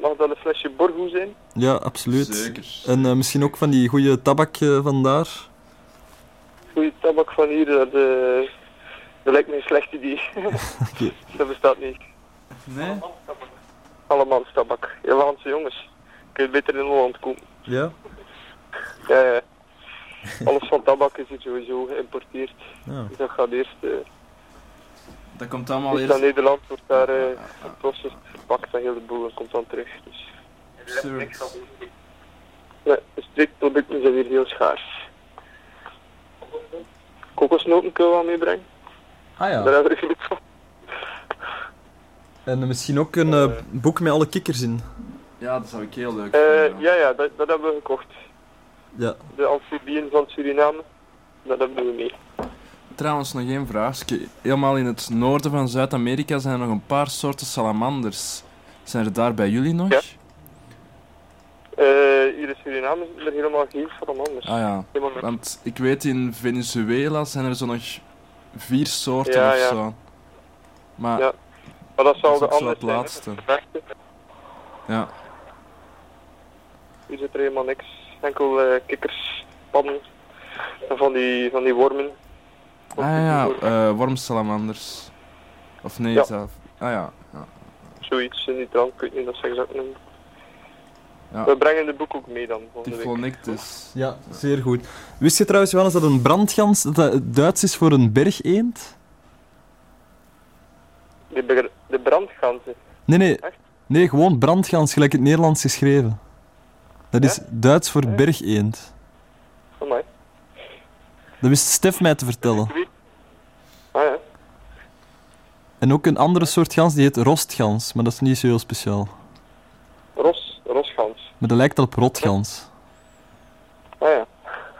Mag dat een flesje Borgo zijn? Ja, absoluut. Zeker. En eh, misschien ook van die goede tabak eh, vandaar. Goeie tabak van hier, dat, eh, dat lijkt me een slecht idee. dat bestaat niet. Nee? Allemaal tabak. Hollandse jongens. Kun je beter in Holland kopen. Ja? Ja, ja. Alles van tabak is hier sowieso geïmporteerd. Ja. Dus dat gaat eerst... eh Dat komt allemaal eerst eerst... naar Nederland, wordt daar eh geprocessed, verpakt en heel de boel en komt dan terug. Dus syrups. Nee, de streekproducten zijn hier heel schaars. Kokosnoten kunnen we wel meebrengen. Ah ja. Daar hebben we genoeg van. En misschien ook een eh, boek met alle kikkers in. Ja, dat zou ik heel leuk Eh, ja, ja, dat, dat hebben we gekocht. Ja. De amfibieën van Suriname, dat hebben we mee. Trouwens, nog één vraagje. Helemaal in het noorden van Zuid-Amerika zijn er nog een paar soorten salamanders. Zijn er daar bij jullie nog? Ja. Er helemaal geen salamanders. Ah ja, Helemaal want ik weet in Venezuela zijn er zo nog vier soorten Ja, of ja. zo. Maar Ja. Maar dat zal is de andere zijn. laatste. ja, Hier zit er helemaal niks. Enkel eh, kikkers, padden en van die, van die wormen. ah ja, eh wormsalamanders. Of nee, zelf. Ah ja, ja. Zoiets in die trant, ik weet niet dat ze exact noemen. Ja. We brengen de boek ook mee dan. Typhlonictis. Ja, zeer goed. Wist je trouwens, Johannes, dat een brandgans dat het Duits is voor een bergeend? De, de brandganzen. Nee, nee. Echt? Nee, gewoon brandgans, gelijk in het Nederlands geschreven. Dat is Duits voor bergeend. Amai. Dat wist Stef mij te vertellen. Ah ja. En ook een andere soort gans, die heet rostgans, maar dat is niet zo heel speciaal. Maar dat lijkt al op rotgans. Ah ja.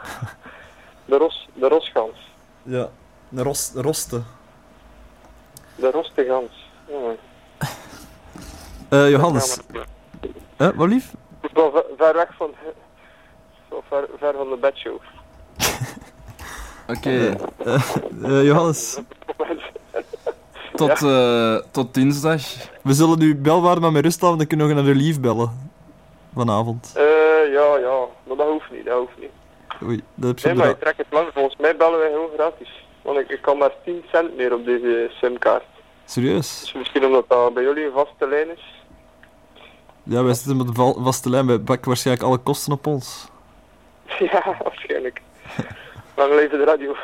De, ros, de rosgans. Ja, een ros, roste. De roste gans. Ja. Eh, Johannes. Eh, wat lief? Is wel ver, weg van... Zo ver, ver van de bedshow. Oké, Eh, eh, Johannes. tot, eh, tot dinsdag. We zullen nu belwaarde maar met rust laten, dan kunnen we nog naar de lief bellen. Vanavond. Eh, ja, ja. Maar dat hoeft niet, dat hoeft niet. Oei, dat heb je Nee, maar ik trek het lang. Volgens mij bellen wij gewoon gratis. Want ik, ik kan maar 10 cent meer op deze simkaart. Serieus? Dus misschien omdat dat bij jullie een vaste lijn is. Ja, wij zitten met de vaste lijn, wij pakken waarschijnlijk alle kosten op ons. ja, waarschijnlijk. Lang leven de radio.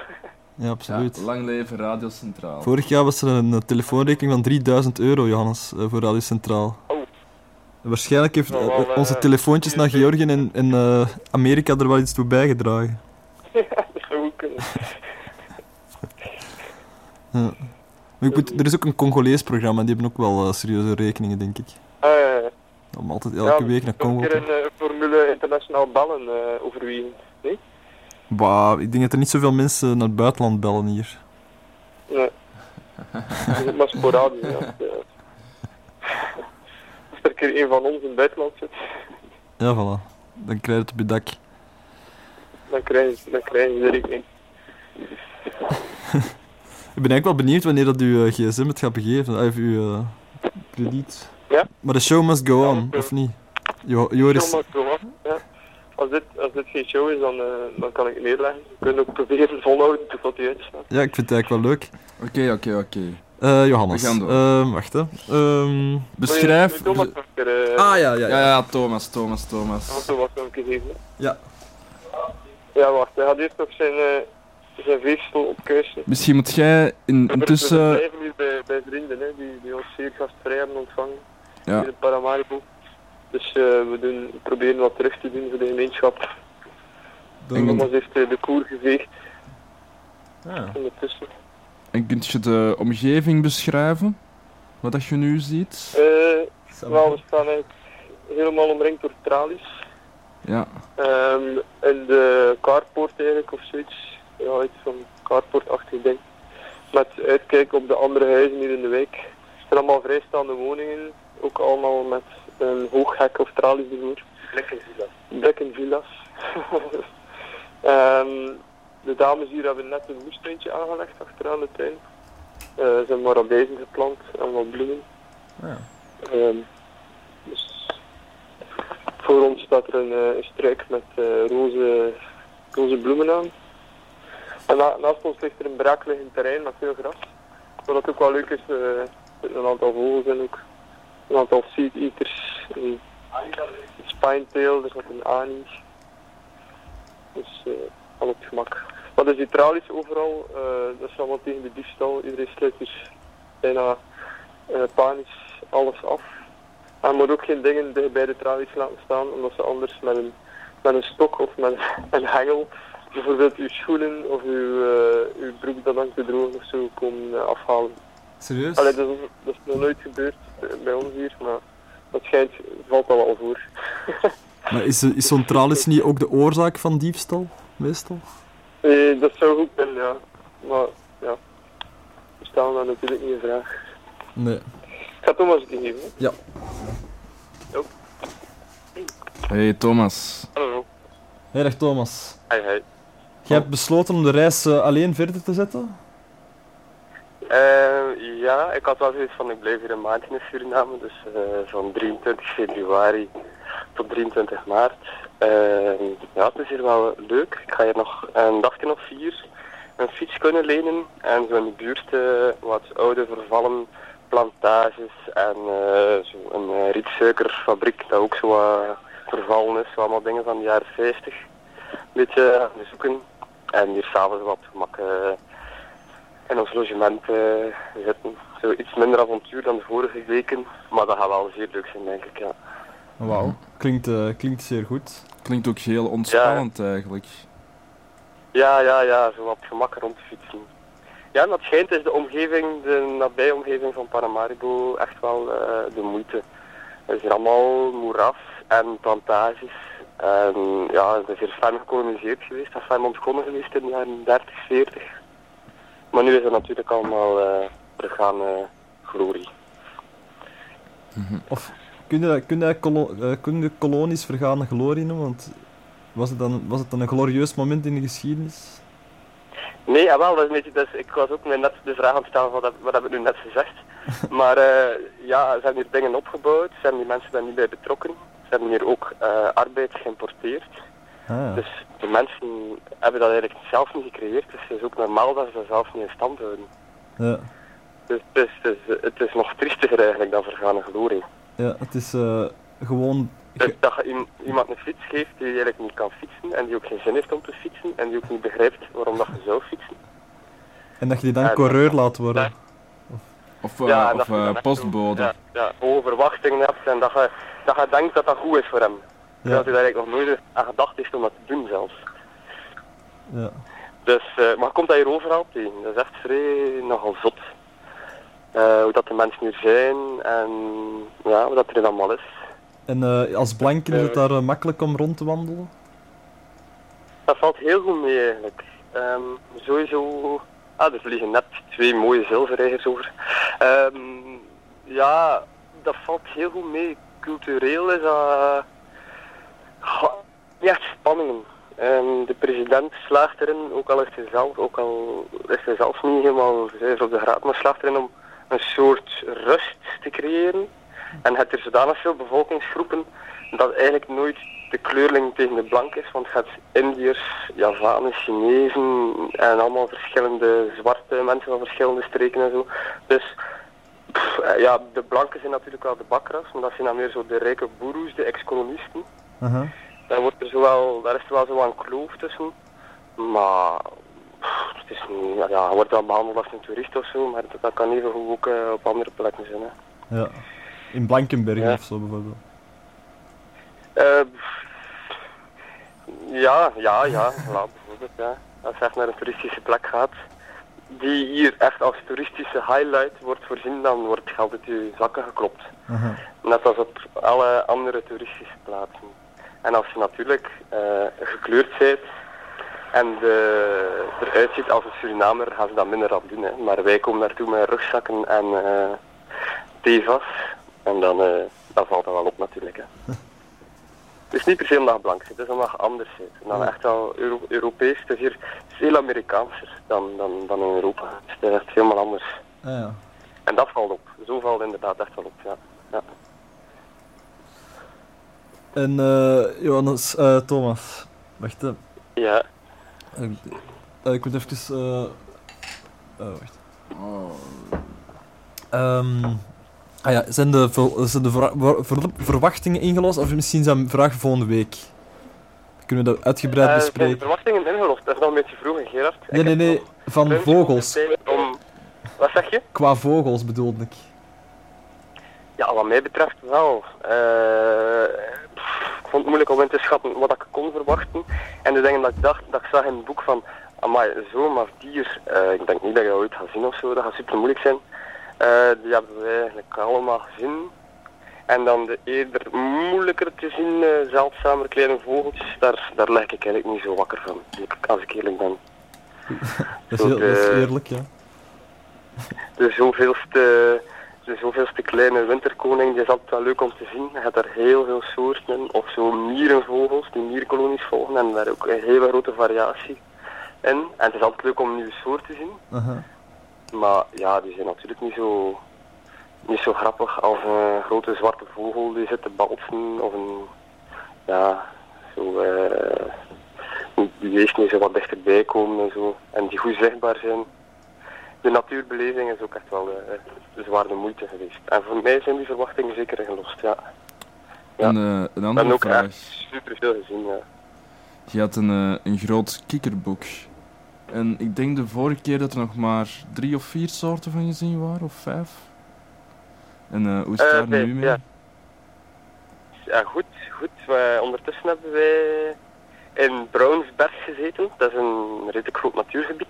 Ja, absoluut. Ja, lang leven Radio Centraal. Vorig jaar was er een eh, telefoonrekening van 3000 euro, Johannes, eh, voor Radio Centraal. En Waarschijnlijk heeft Nou, eh, wel, onze telefoontjes naar Georgië en, en eh, Amerika er wel iets toe bijgedragen. ja, dat zou goed kunnen. Ja. Maar er is ook een Congolees programma, die hebben ook wel eh, serieuze rekeningen, denk ik. Ah, ja, ja. Om altijd elke Ja, week naar Congo te... een Formule Internationaal bellen eh overwegen. Nee? Bah, ik denk dat er niet zoveel mensen naar het buitenland bellen hier. Nee. Maar sporadisch. Ja. Er een keer een van ons in het buitenland zit, Ja, voilà. Dan krijg je het op je dak. dan krijgen ze, dan krijgen ze de rekening. Ik ben eigenlijk wel benieuwd wanneer dat uw eh, gsm het gaat begeven, of uw eh, krediet. Ja? Maar de show must go on, of niet? Jo Joris, ja. Als dit, als dit geen show is, dan, eh, dan kan ik het neerleggen. We kunnen ook proberen volhouden tot hij uitstaat. ja, ik vind het eigenlijk wel leuk. Oké, oké, oké. Eh, gaan door. Ehm, wacht hè. Ehm, Beschrijf... Thomas nog eh, Ah, ja, ja, Ja, ja, Thomas, Thomas, Thomas. Thomas nog een keer geven? Ja. Ja, wacht. Hij gaat eerst nog zijn, eh zijn veersel opkuisen. Misschien moet jij in, We intussen... blijven hier bij, bij vrienden hè, die, die ons zeer gastvrij hebben ontvangen. Ja. Hier in Paramaribo. Dus eh, we doen, we proberen wat terug te doen voor de gemeenschap. En- Thomas heeft eh, de koer geveegd. Ja. Ondertussen. En kunt je de omgeving beschrijven? Wat dat je nu ziet? Eh, wel, we staan eigenlijk helemaal omringd door tralies. Ja. Ehm in de carport eigenlijk of zoiets. Ja, iets van carportachtig ding. Met uitkijk op de andere huizen hier in de wijk. Het zijn allemaal vrijstaande woningen. Ook allemaal met een hoog hek of tralies ervoor. Blikkenvilla's. Blikkenvilla's. Ehm de dames hier hebben net een moestuintje aangelegd achteraan de tuin. Eh, ze hebben maradijzen geplant en wat bloemen. Ja. Ehm, dus voor ons staat er een, eh, een struik met eh, roze, roze bloemen aan. En na- naast ons ligt er een braakliggend terrein met veel gras. Wat ook wel leuk is, er zitten een aantal vogels in ook. Een aantal seed eaters, een spinetail, er zat een ani. Dus al op het gemak. Maar dus die tralies overal, eh, dat is allemaal tegen de diefstal. Iedereen sluit dus bijna eh, panisch alles af. Je moet ook geen dingen bij de tralies laten staan, omdat ze anders met een, met een stok of met een hengel bijvoorbeeld uw schoenen of uw, eh, uw broek dat hangt te drogen of zo komen afhalen. Serieus? Allee, dat, is, dat is nog nooit gebeurd bij ons hier, maar dat schijnt, valt al wel voor. Maar is, is zo'n tralis niet ook de oorzaak van diefstal, meestal? Eh, dat zou goed kunnen, ja. Maar ja, we stellen daar natuurlijk niet in vraag. Nee. Ik ga Thomas die geven. hè. Ja. Jo. Hey Thomas. Hallo. Hey, dag Thomas. Hi, hi. Jij hebt besloten om de reis eh, alleen verder te zetten? Eh, ja, ik had wel zoiets van ik blijf hier een maandje in Suriname, dus eh, van 23 februari tot 23 maart. Eh, ja, het is hier wel leuk. Ik ga hier nog een dagje of vier een fiets kunnen lenen en zo in de buurt eh, wat oude vervallen plantages en eh, zo een eh, rietsuikerfabriek dat ook zo wat vervallen is, allemaal dingen van de jaren 50. Een beetje bezoeken en hier s'avonds wat gemak in ons logement zitten. Zo iets minder avontuur dan de vorige weken, maar dat gaat wel zeer leuk zijn, denk ik. Ja. Wauw. Klinkt, eh, klinkt zeer goed. Klinkt ook heel ontspannend eigenlijk. Ja, ja, ja, zo wat gemak rond te fietsen. Ja, en dat schijnt is de omgeving, de nabije omgeving van Paramaribo echt wel eh, de moeite. Er is hier allemaal moeras en plantages. En ja, het is hier ferm gekoloniseerd geweest, en ferm ontgonnen geweest in de jaren 30, 40. Maar nu is het natuurlijk allemaal eh terug aan eh, glorie. Of kun je, kun je, kolo- kun je kolonies vergane glorie noemen? Want was het, dan, was het dan een glorieus moment in de geschiedenis? Nee, ja, wel, dat is een beetje, dus, ik was ook net de vraag aan het stellen van wat, wat heb ik nu net gezegd. Maar eh, ja, ze hebben hier dingen opgebouwd, ze hebben die mensen daar niet bij betrokken. Ze hebben hier ook eh, arbeid geïmporteerd. Ah, Dus de mensen hebben dat eigenlijk zelf niet gecreëerd, dus het is ook normaal dat ze dat zelf niet in stand houden. ja. Dus het is, het is, het is nog triestiger eigenlijk dan vergane glorie. Ja, het is eh, gewoon... Dus dat je iem- iemand een fiets geeft die eigenlijk niet kan fietsen en die ook geen zin heeft om te fietsen en die ook niet begrijpt waarom dat je zou fietsen. En dat je die dan En- coureur laat worden. Of, eh, Ja, en of dat eh, echt postbode. Ja, ja, hoge verwachtingen hebt en dat je, dat je denkt dat dat goed is voor hem. Terwijl hij daar eigenlijk nog nooit aan gedacht heeft om dat te doen zelfs. Ja. Dus, eh, maar komt dat hier overal tegen. Dat is echt vrij nogal zot. Eh, hoe dat de mensen hier zijn en ja, wat dat er allemaal is. En eh, als blanken is het daar eh, makkelijk om rond te wandelen? Dat valt heel goed mee eigenlijk. Ehm, sowieso, ah, er vliegen net twee mooie zilverreigers over. Ehm, ja, dat valt heel goed mee. Cultureel is dat niet echt spanningen. Ehm, de president slaagt erin, ook al is hij zelf, ook al is hij zelf niet helemaal zuiver op de graad, maar slaagt erin om een soort rust te creëren. En het er zodanig veel bevolkingsgroepen dat eigenlijk nooit de kleurling tegen de blank is, want je hebt Indiërs, Javanen, Chinezen en allemaal verschillende zwarte mensen van verschillende streken en zo. Dus pff, eh, ja, de blanken zijn natuurlijk wel de bakras, maar dat zijn dan meer zo de rijke boeroes, de ex-kolonisten. Aha. Daar, wordt er zo wel, daar is er wel zo een kloof tussen. Maar pff, het is niet, ja, je wordt wel behandeld als een toerist of zo, maar dat, dat kan even goed ook eh, op andere plekken zijn. Hè. Ja. In Blankenbergen Ja. of zo bijvoorbeeld. Eh, ja, ja, ja, bijvoorbeeld. Ja. Als je echt naar een toeristische plek gaat, die hier echt als toeristische highlight wordt voorzien, dan wordt geld uit je zakken geklopt. Net als op alle andere toeristische plaatsen. En als je natuurlijk eh, gekleurd bent en de, eruit ziet als een Surinamer, gaan ze dat minder aan doen. Hè. Maar wij komen naartoe met rugzakken en eh tevas. En dan, eh, dan valt dat wel op natuurlijk. Hè. Het is niet per se omdat je blank zit, het is omdat je anders zit. En dan echt wel Euro- Europees. Het is hier veel Amerikaanser dan, dan, dan in Europa. Het is echt helemaal anders. Ah, ja. En dat valt op. Zo valt het inderdaad echt wel op, ja. ja. En eh, Johannes, eh, Thomas, wacht. hè. Ja. Eh, ik moet even. eh, wacht. Ehm, ah ja, zijn de, zijn de vera- ver- ver- verwachtingen ingelost? Of misschien zijn vraag volgende week? Kunnen we dat uitgebreid zijn de bespreken? verwachtingen ingelost? Dat is nog een beetje vroeg, Gerard. Ik Nee, nee, nee, van vogels. Om... Wat zeg je? Qua vogels bedoelde ik. Ja, wat mij betreft wel. Pff, ik vond het moeilijk om in te schatten wat ik kon verwachten. En de dingen dat ik dacht, dat ik zag in het boek van, amai, zo'n martier, eh, ik denk niet dat je dat ooit gaat zien of zo, dat gaat super moeilijk zijn. Eh, die hebben wij eigenlijk allemaal gezien. En dan de eerder moeilijker te zien, eh zeldzamer kleine vogeltjes, daar, daar leg ik eigenlijk niet zo wakker van, als ik eerlijk ben. Dat is, heel, dat is eerlijk, ja. de zoveelste, de zoveelste kleine winterkoning, die is altijd wel leuk om te zien. Je hebt daar heel veel soorten of zo mierenvogels die mierkolonies volgen en daar ook een hele grote variatie in. En het is altijd leuk om een nieuwe soort te zien, maar ja, die zijn natuurlijk niet zo, niet zo grappig als een grote zwarte vogel die zit te balsen of een, ja, zo, eh, die beesten die zo wat dichterbij komen en zo, en die goed zichtbaar zijn de natuurbeleving is ook echt wel eh, de zware moeite geweest. En voor mij zijn die verwachtingen zeker gelost, ja. Ja. En, eh, een We hebben andere ook vraag. echt veel gezien, ja. Je had een, eh, een groot kikkerboek. En ik denk de vorige keer dat er nog maar drie of vier soorten van gezien waren, of vijf. En eh, hoe is het Eh, daar nu mee? ja. Ja, goed, goed. Ondertussen hebben wij in Brownsberg gezeten. Dat is een redelijk groot natuurgebied.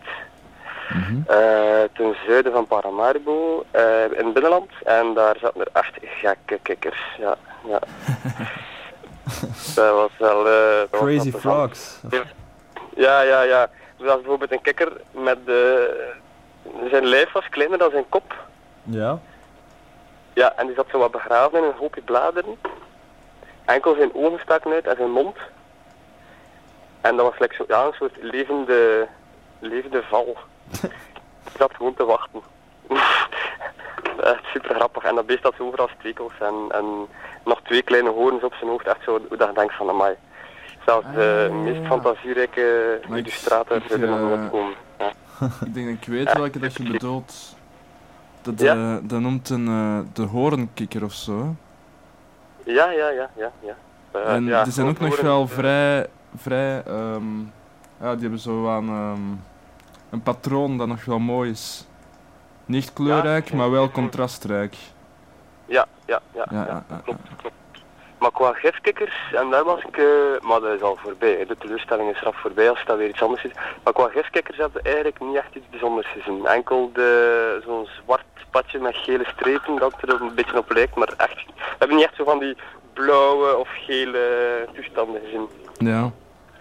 Mhm. Eh, ten zuiden van Paramaribo, eh, in het binnenland. En daar zaten er echt gekke kikkers. Ja, ja. dat was wel... eh, dat Crazy frogs. Ja, ja, ja. Er was bijvoorbeeld een kikker met de... Zijn lijf was kleiner dan zijn kop. Ja. Ja, en die zat zo wat begraven in een hoopje bladeren. Enkel zijn ogen staken uit en zijn mond. En dat was like zo, ja, een soort levende, levende val. Ik zat gewoon te wachten. Echt super grappig. En dat beest had zo overal stekels en, en nog twee kleine horens op zijn hoofd. Echt zo, hoe dat je denkt van, amai. Zelfs de meest fantasierijke Maar illustrator zou er nog eh, komen. Ja. Ik denk dat ik weet welke dat je bedoelt. Dat, eh, dat noemt een eh, de hoornkikker of zo. Ja, ja, ja, ja. ja. Eh, en ja, die zijn ook nog wel eh, vrij, vrij ehm, ja, die hebben zo aan ehm, een patroon dat nog wel mooi is. Niet kleurrijk, maar wel contrastrijk. Ja, ja, ja. Ja, ja, ja, klopt, klopt. Maar qua gifkikkers, en daar was ik, eh, maar dat is al voorbij, hè. de teleurstelling is rap voorbij als dat weer iets anders is. Maar qua gifkikkers hebben we eigenlijk niet echt iets bijzonders gezien. Enkel de, zo'n zwart padje met gele strepen dat er een beetje op lijkt, maar echt, we hebben niet echt zo van die blauwe of gele toestanden gezien. Ja,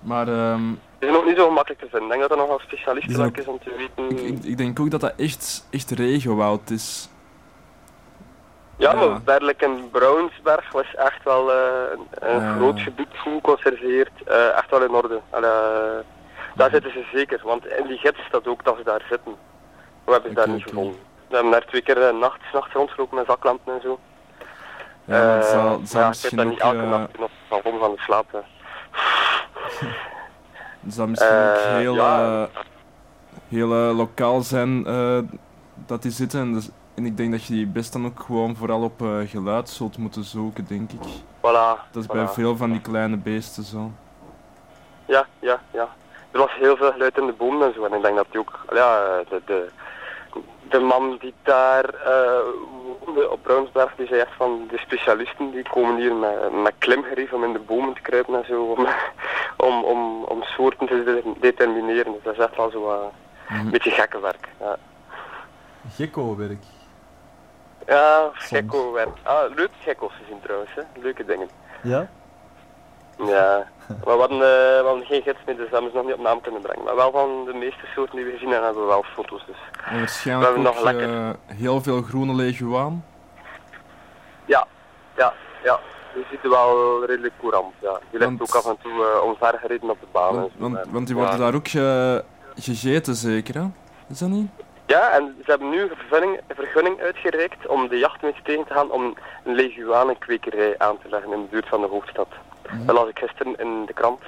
maar ehm, Die zijn ook niet zo gemakkelijk te vinden. Ik denk dat dat nogal Die zijn specialistenwerk is om te weten. ik, ik denk ook dat dat echt, echt regenwoud is. Ja, Ja. maar Berlijk en Brownsberg was echt wel eh, een, Ja. groot gebied, goed geconserveerd, eh, echt wel in orde. Eh, daar zitten ze zeker, want in die gids staat ook dat ze daar zitten. We hebben ze daar niet gevonden. We hebben daar twee keer uh, nachts, nachts rondgelopen met zaklampen en zo. Ja, Eh, zal- ja, ik weet dat niet ook, elke nacht nog van de slaap. Het zal misschien ook Eh, heel, ja. eh, heel eh, lokaal zijn eh, dat die zitten. En, dus- en ik denk dat je die best dan ook gewoon vooral op geluid zult moeten zoeken, denk ik. Voilà. Dat is bij veel van die kleine beesten zo. Ja, ja, ja. Er was heel veel geluid in de bomen en zo. En ik denk dat die ook, ja, de, de, de man die daar woonde op Brownsberg, die zei echt van de specialisten die komen hier met, met klimgerief om in de bomen te kruipen en zo. Om, om, om, om soorten te de- determineren. Dus dat is echt wel zo eh, een beetje gekke werk. Ja, Gekko werk. ja gekko werk. Ah, leuke gekko's gezien trouwens, hè. leuke dingen. Ja? Ja, maar we hadden, eh, we hadden geen gids mee, dus dat hebben ze nog niet op naam kunnen brengen. Maar wel van de meeste soorten die we gezien hebben, hebben we wel foto's. Dus. En We waarschijnlijk hebben ook nog lekker. eh, heel veel groene leguaan. Ja, ja, ja. Die ziet er wel redelijk courant. Ja. Die ligt Want- ook af en toe uh, omvergereden op de baan. Want, zo, want, die Ja. worden daar ook ge- gegeten, zeker hè? Is dat niet? Ja, en ze hebben nu een vergunning, een vergunning uitgereikt om de jachtmensen tegen te gaan om een leguanenkwekerij aan te leggen in de buurt van de hoofdstad. Mhm. Dat las ik gisteren in de krant.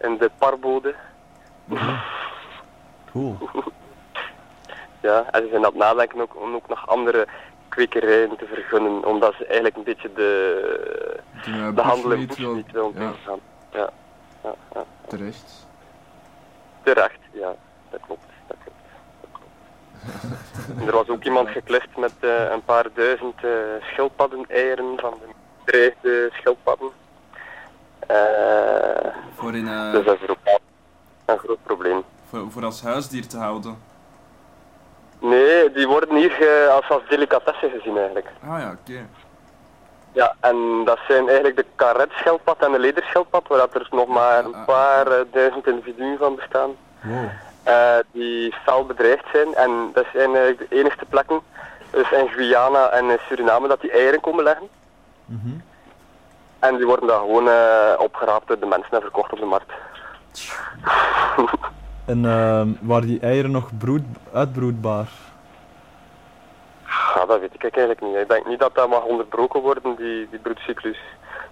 In de parbode. Cool. Ja, en ze zijn aan het nadenken ook, om ook nog andere kwekerijen te vergunnen, omdat ze eigenlijk een beetje de, de handel in wil- bushmeat willen ja. tegengaan. Ja, ja, ja. Terecht. Terecht, ja, dat klopt. Dat klopt. En er was ook iemand geklift met eh, een paar duizend eh schildpadden-eieren van de bedreigde schildpadden. Eh, Voor, in, eh, dus dat is ook een groot probleem. voor, voor als huisdier te houden. Nee, die worden hier als, als delicatesse gezien eigenlijk. Ah ja, oké. Ja, en dat zijn eigenlijk de karetschildpad en de lederschildpad, waar dat er nog maar een paar eh, duizend individuen van bestaan. Wow. eh, die fel bedreigd zijn. En dat zijn eigenlijk de enigste plekken, dus in Guyana en in Suriname, dat die eieren komen leggen. En die worden dan gewoon eh, opgeraapt door de mensen en verkocht op de markt. En ehm, waren die eieren nog broed, uitbroedbaar? Ja, dat weet ik eigenlijk niet. Ik denk niet dat dat mag onderbroken worden, die, die broedcyclus.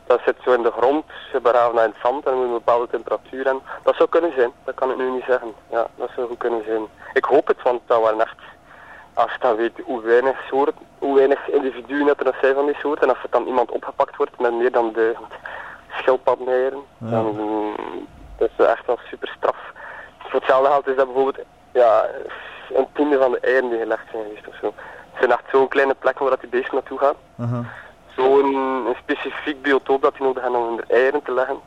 Dat zit zo in de grond, ze begraven dat in het zand en met een bepaalde temperatuur. En dat zou kunnen zijn, dat kan ik nu niet zeggen. Ja, dat zou goed kunnen zijn. Ik hoop het, want dat waren echt, als je dan weet hoe weinig soorten, hoe weinig individuen dat er zijn van die soort, en als er dan iemand opgepakt wordt met meer dan duizend schildpaddeneieren, Ja. dan mm, dat is echt wel super straf. Voor hetzelfde geld is dat bijvoorbeeld ja, een tiende van de eieren die gelegd zijn geweest of zo. Het zijn echt zo'n kleine plekken waar dat die beesten naartoe gaan. Zo'n specifiek biotoop dat die nodig hebben om hun eieren te leggen.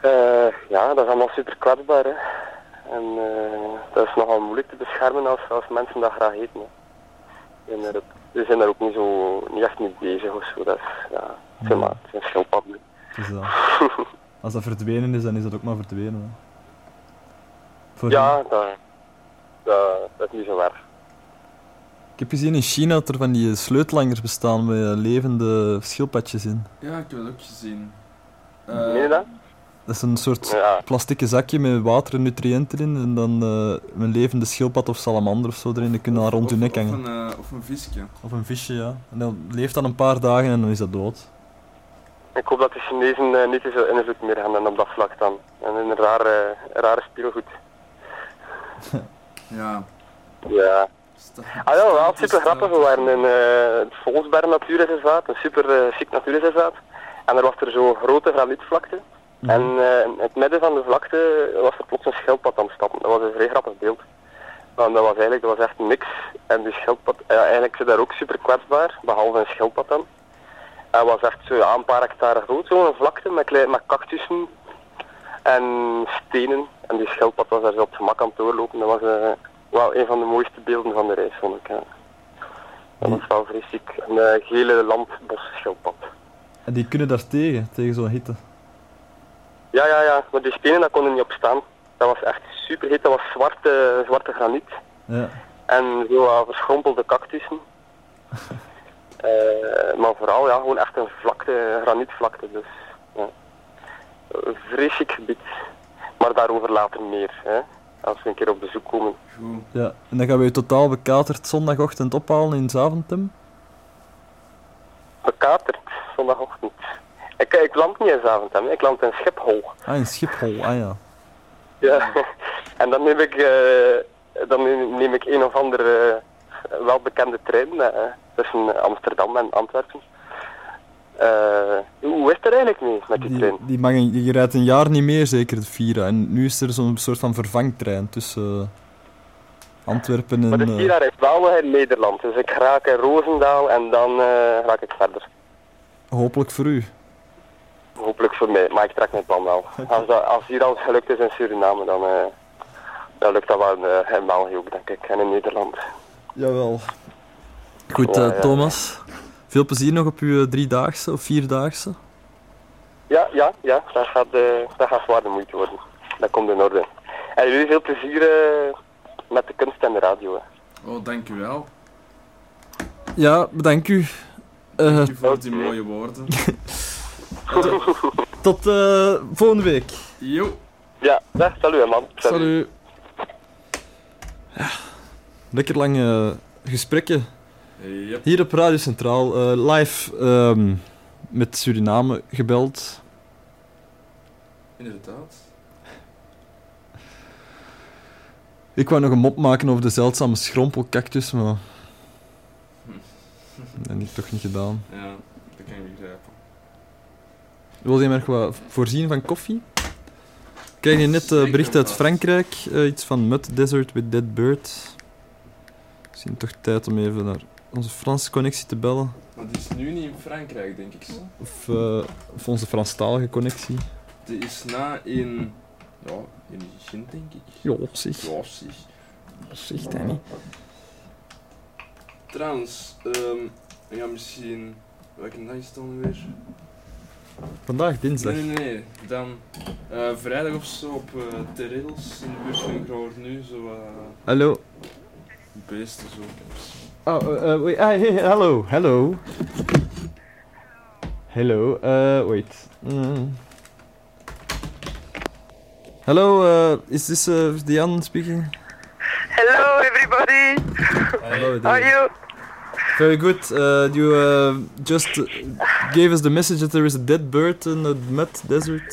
Eh, ja, dat is allemaal super kwetsbaar. Hè. En eh, dat is nogal moeilijk te beschermen als, als mensen dat graag eten. Hè. En er, we zijn daar ook niet, zo, niet echt mee bezig of zo. Dat is, ja, het zijn maar, het zijn schildpadden. Het is dat. Als dat verdwenen is, dan is dat ook maar verdwenen. Hè. Voor- Ja, dat, dat, dat is niet zo waar. Ik heb gezien in China dat er van die sleutelangers bestaan met levende schildpadjes in. Ja, ik heb het ook gezien. Meen je dat? Dat is een soort Ja. plastieke zakje met water en nutriënten in en dan eh, een levende schildpad of salamander of zo erin. Die kunnen dan rond Of- hun nek of hangen. een, eh, of een visje. Of een visje, ja. En dan leeft dat een paar dagen en dan is dat dood. Ik hoop dat de Chinezen eh, niet veel invloed meer hebben op dat vlak dan. En een rare, rare speelgoed. Ja. Ja. Ah ja, wel super grappig. We waren in eh, het Volsberg Natuurreservaat, een super chic natuurreservaat. En er was er zo'n grote granietvlakte. En eh, in het midden van de vlakte was er plots een schildpad aan het stappen. Dat was een vrij grappig beeld. Want dat was eigenlijk, dat was echt niks. En die schildpad, ja, eigenlijk zit daar ook super kwetsbaar, behalve een schildpad dan. Hij was echt zo, ja, een paar hectare groot, zo'n vlakte met, klein, met cactussen en stenen. En die schildpad was daar zo op het gemak aan het doorlopen. Dat was eh, wel een van de mooiste beelden van de reis, vond ik. Ja. Dat was wel vreselijk. Een eh, gele landbosschildpad. En die kunnen daar tegen, tegen zo'n hitte. Ja, ja, ja. Maar die stenen, daar konden niet op staan. Dat was echt super heet. Dat was zwarte, zwarte graniet. Ja. En zo wat verschrompelde cactussen. Eh, maar vooral ja, gewoon echt een vlakte, granietvlakte. Dus ja. Een vreselijk gebied. Maar daarover later meer. Hè. Als we een keer op bezoek komen. ja. En dan gaan we je totaal bekaterd zondagochtend ophalen in Zaventem. Bekaterd, zondagochtend. Ik, ik land niet in Zaventem, ik land in Schiphol. Ah, in Schiphol, ah ja. Ja, en dan neem ik, eh, dan neem ik een of andere eh, welbekende trein eh, tussen Amsterdam en Antwerpen. Eh, hoe is het er eigenlijk mee met die Die, trein? die, mag die rijdt een jaar niet meer, zeker het Vira. En nu is er zo'n soort van vervangtrein tussen eh, Antwerpen Maar en... de eh, Vira is wel in Nederland, dus ik raak in Roosendaal en dan eh, raak ik verder. hopelijk voor u. Hopelijk voor mij, maar ik trek mijn plan wel. Als, dat, als hier al gelukt is in Suriname, dan, eh, dan lukt dat wel in, eh, in België ook, denk ik, en in Nederland. Jawel. Goed, Ja, eh, ja. Thomas. Veel plezier nog op uw driedaagse of vierdaagse. Ja, ja, ja, dat gaat, eh, dat gaat zwaar de moeite worden. Dat komt in orde. En jullie veel plezier met de kunst en de radio. Oh, dank u wel. Ja, bedankt u. Eh, Dank u voor die mooie woorden. tot eh, volgende week. Jo. Ja, dag, salut hè, man. Salut. Ja, lekker lange gesprekken. Yep. Hier op Radio Centraal, eh, live ehm, met Suriname gebeld. Inderdaad. Ik wou nog een mop maken over de zeldzame schrompelcactus, maar... Dat heb ik toch niet gedaan. Ja, dat kan ik begrijpen. Wil je me nog wat voorzien van koffie? krijg je net een bericht uit Frankrijk. eh, iets van Mud Desert with Dead Bird. Misschien toch tijd om even naar onze Franse connectie te bellen. Maar die is nu niet in Frankrijk, denk ik. Zo. Of, eh, of onze Franstalige connectie. Die is na in... Ja, in Gent, denk ik. Ja, zeg. Ja, zeg. Zeg dat niet. Trouwens, ehm ja, misschien... Welke dag is het dan weer? Vandaag dinsdag. Nee, nee, nee. Dan eh, vrijdag of zo op uh, Terrels in de buurt van Groor nu. Zo eh Hallo. beesten zo. Oh, uh, uh, wait. Ah, hey, hello, hello. Hello, uh, wait. Mm. Hello, uh, is this uh, Diane speaking? Hello, everybody. Hello, How are you? Very good. Uh, you uh, just gave us the message that there is a dead bird in the mud desert.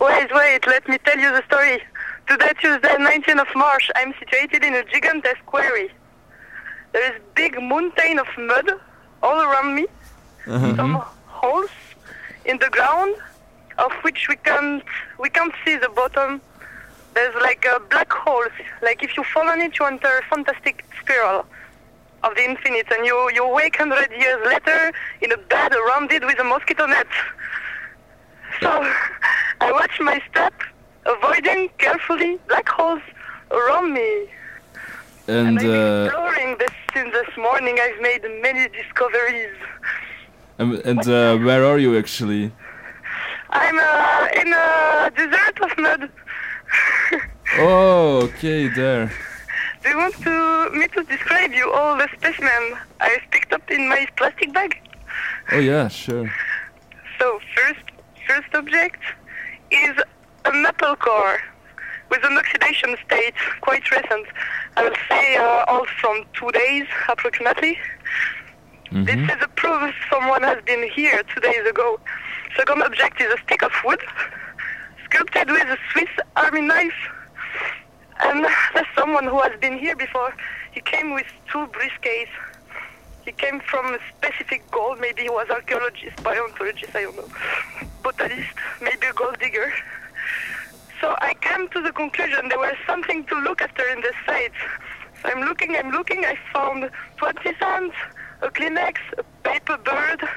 Wait, wait, let me tell you the story. Today, Tuesday, 19th of March, I'm situated in a gigantesque quarry. There is big mountain of mud all around me, Uh-huh. some holes in the ground, of which we can't we can't see the bottom. There's like a black hole. Like if you fall on it, you enter a fantastic spiral of the infinite, and you you wake hundred years later in a bed surrounded with a mosquito net. So I watch my step, avoiding carefully black holes around me. And uh, Exploring this since this morning, I've made many discoveries. and, and uh, where are you actually? I'm uh, in a desert of mud. Oh, okay, there. Do you want to me to describe you all the specimens I've picked up in my plastic bag? Oh yeah, sure. So first, first object is a metal core with an oxidation state quite recent. I would say uh, all from two days approximately. This is a proof someone has been here two days ago. Second object is a stick of wood sculpted with a Swiss army knife. And there's someone who has been here before. He came with two briefcases. He came from a specific goal. Maybe he was archaeologist, paleontologist, I don't know. Botanist, maybe a gold digger. So I came to the conclusion there was something to look after in this site. So I'm looking, I'm looking, I found 20 cents, a Kleenex, a paper bird.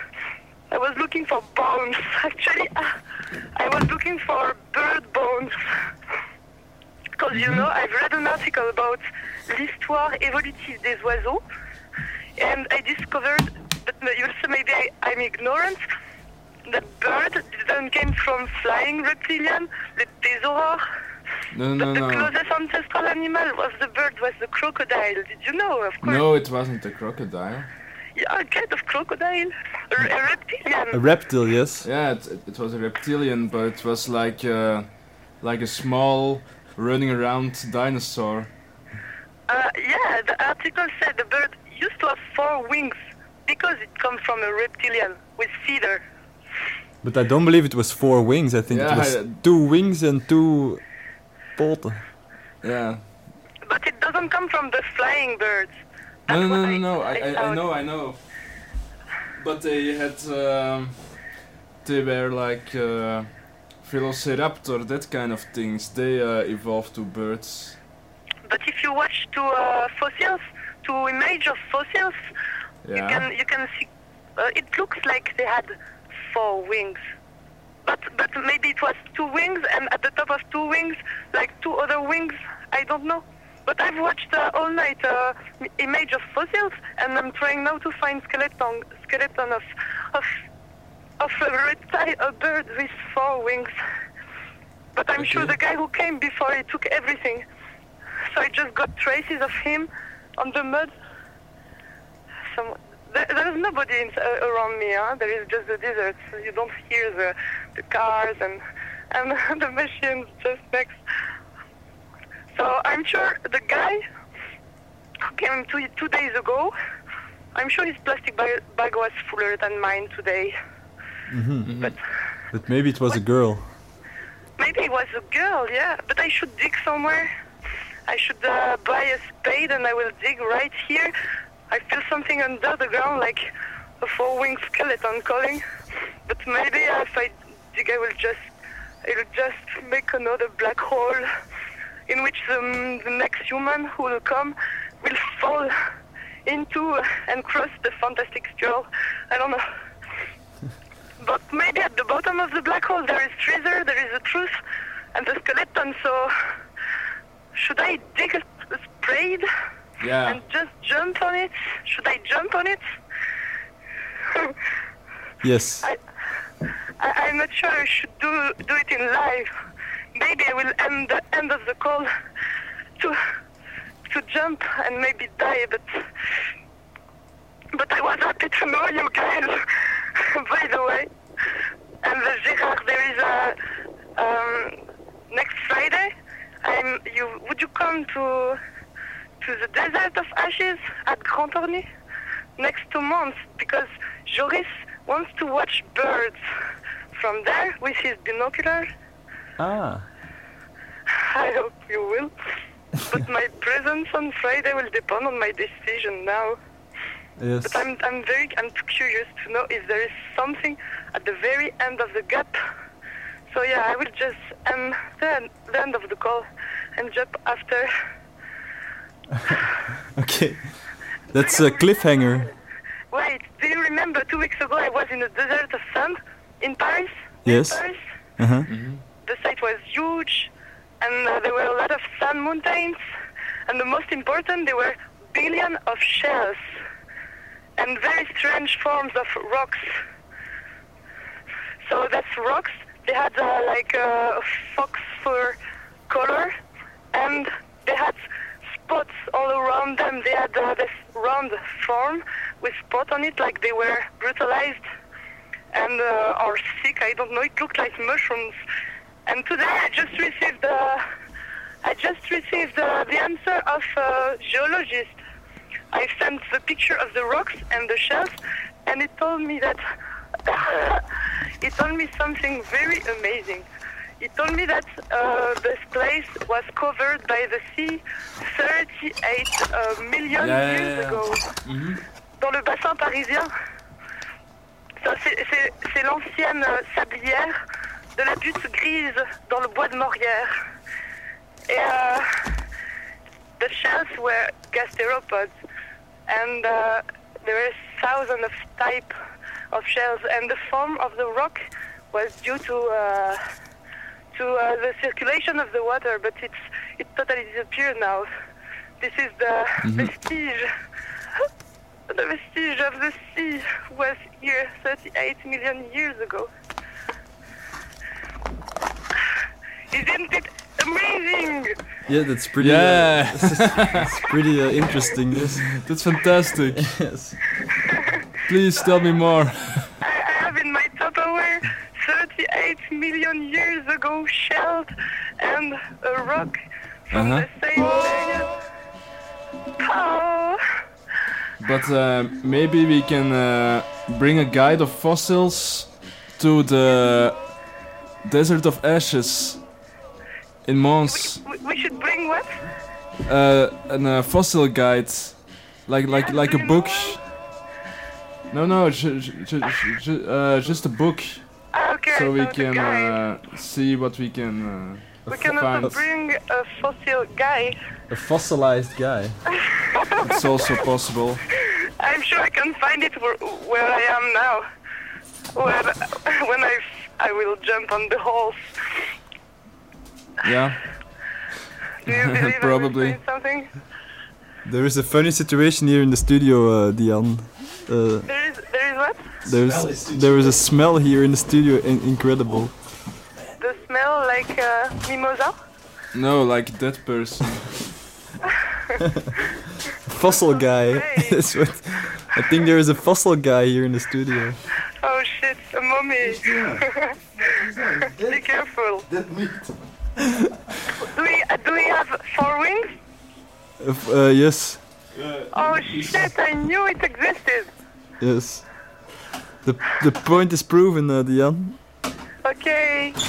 I was looking for bones. Actually, I was looking for bird bones. Because, you know, I've read an article about l'histoire évolutive des oiseaux, and I discovered, but you'll maybe I, I'm ignorant, that bird didn't came from flying reptilian, the pterosaur. No, no, The no. closest ancestral animal was the bird, was the crocodile. Did you know? Of course. No, it wasn't a crocodile. Yeah, a kind of crocodile. A, a reptilian. A reptile, yes. Yeah, it, it was a reptilian, but it was like uh, like a small running around dinosaur. Uh, yeah, the article said the bird used to have four wings because it comes from a reptilian with feather. But I don't believe it was four wings. I think Yeah, it was I- two wings and two poten. Yeah. But it doesn't come from the flying birds. No, no, no, no, no. I, I, I found. know, I know. But they had, um, they were like uh, Velociraptor, that kind of things. They uh, evolved to birds. But if you watch to uh, fossils, to image of fossils, you can you can see. Uh, it looks like they had four wings, but but maybe it was two wings, and at the top of two wings, like two other wings. I don't know. But I've watched uh, all night uh, image of fossils, and I'm trying now to find skeleton skeleton of of of a reptile, a bird with four wings. But I'm sure the guy who came before he took everything. So I just got traces of him on the mud. Some, there, there is nobody in, uh, around me. Huh? There is just the desert. So you don't hear the, the cars and and the machines just next. So I'm sure the guy who came two, two days ago, I'm sure his plastic bag, bag was fuller than mine today. Hmm But But maybe it was a girl. Maybe it was a girl, yeah. But I should dig somewhere. I should uh, buy a spade and I will dig right here. I feel something under the ground like a four-winged skeleton calling. But maybe uh, if I dig, I will just it'll just make another black hole in which the, the next human who will come will fall into and cross the fantastic spiral. I don't know. But maybe at the bottom of the black hole there is treasure, there is the truth, and the skeleton. So, should I dig a, a spade Yeah. and just jump on it? Should I jump on it? Yes. I, I, I'm not sure I should do do it in live. Maybe I will end the end of the call to to jump and maybe die, but but I was happy to know you guys. By the way, and the Gerard, there is a um, next Friday. I'm you. Would you come to to the desert of ashes at Grand Orny next two months? Because Joris wants to watch birds from there with his binocular. Ah. I hope you will. But my presence on Friday will depend on my decision now. Yes. But I'm, I'm very, I'm curious to know if there is something at the very end of the gap. So yeah, I will just end the, end- the end of the call and jump after. Okay. That's a cliffhanger. Wait, do you remember two weeks ago I was in the desert of sand in Paris? Yes. Paris? Uh-huh. The site was huge, and uh, there were a lot of sand mountains, and the most important, there were billion of shells and very strange forms of rocks. So that's rocks. They had uh, like a fox fur color, and they had spots all around them. They had uh, this round form with spot on it, like they were brutalized and uh, or sick. I don't know. It looked like mushrooms. And today I just received uh, I just received uh, the answer of a geologist. I sent the picture of the rocks and the shells, and it told me that it told me something very amazing. It told me that uh, this place was covered by the sea 38 uh, million Yeah, years yeah. ago. Mhm. Dans le bassin parisien, c'est l'ancienne euh, sablière de la butte grise dans le bois de Morière. Et euh, the shells were gasteropods, and uh, there were thousands of type of shells, and the form of the rock was due to uh, to uh, the circulation of the water, but it's it totally disappeared now. This is the Mhm. vestige. The vestige of the sea was here 38 million years ago. Isn't it amazing? Yeah, that's pretty. Yeah. Uh, it's pretty uh, interesting. Yes. That's fantastic. yes. Please tell me more. I have in my Tupperware 38 million years ago shelled and a rock from Uh-huh. the same period. Oh, But uh, maybe we can uh, bring a guide of fossils to the Desert of Ashes in Mons. we, we should bring what? Uh, an uh, fossil guide, like like like a book. No, no, ju- ju- ju- ju- uh, just a book, Okay, so we so can uh, see what we can uh, We can also find. bring a fossil guy. A fossilized guy. It's also possible. I'm sure I can find it where, where I am now. Where, when I, I will jump on the holes. Yeah. Do you believe Probably. say something? There is a funny situation here in the studio, uh, Diane. Uh, There is, there is what? there's there is a smell here in the studio, in- incredible. The smell like uh, mimosa? No, like that person. Fossil guy. That's what. I think there is a fossil guy here in the studio. Oh shit, a mummy. Be careful. Do we, uh, do we have four wings? Uh, f- uh, yes, Oh shit, I knew it existed. yes. The the point is proven, uh, Diane. Okay.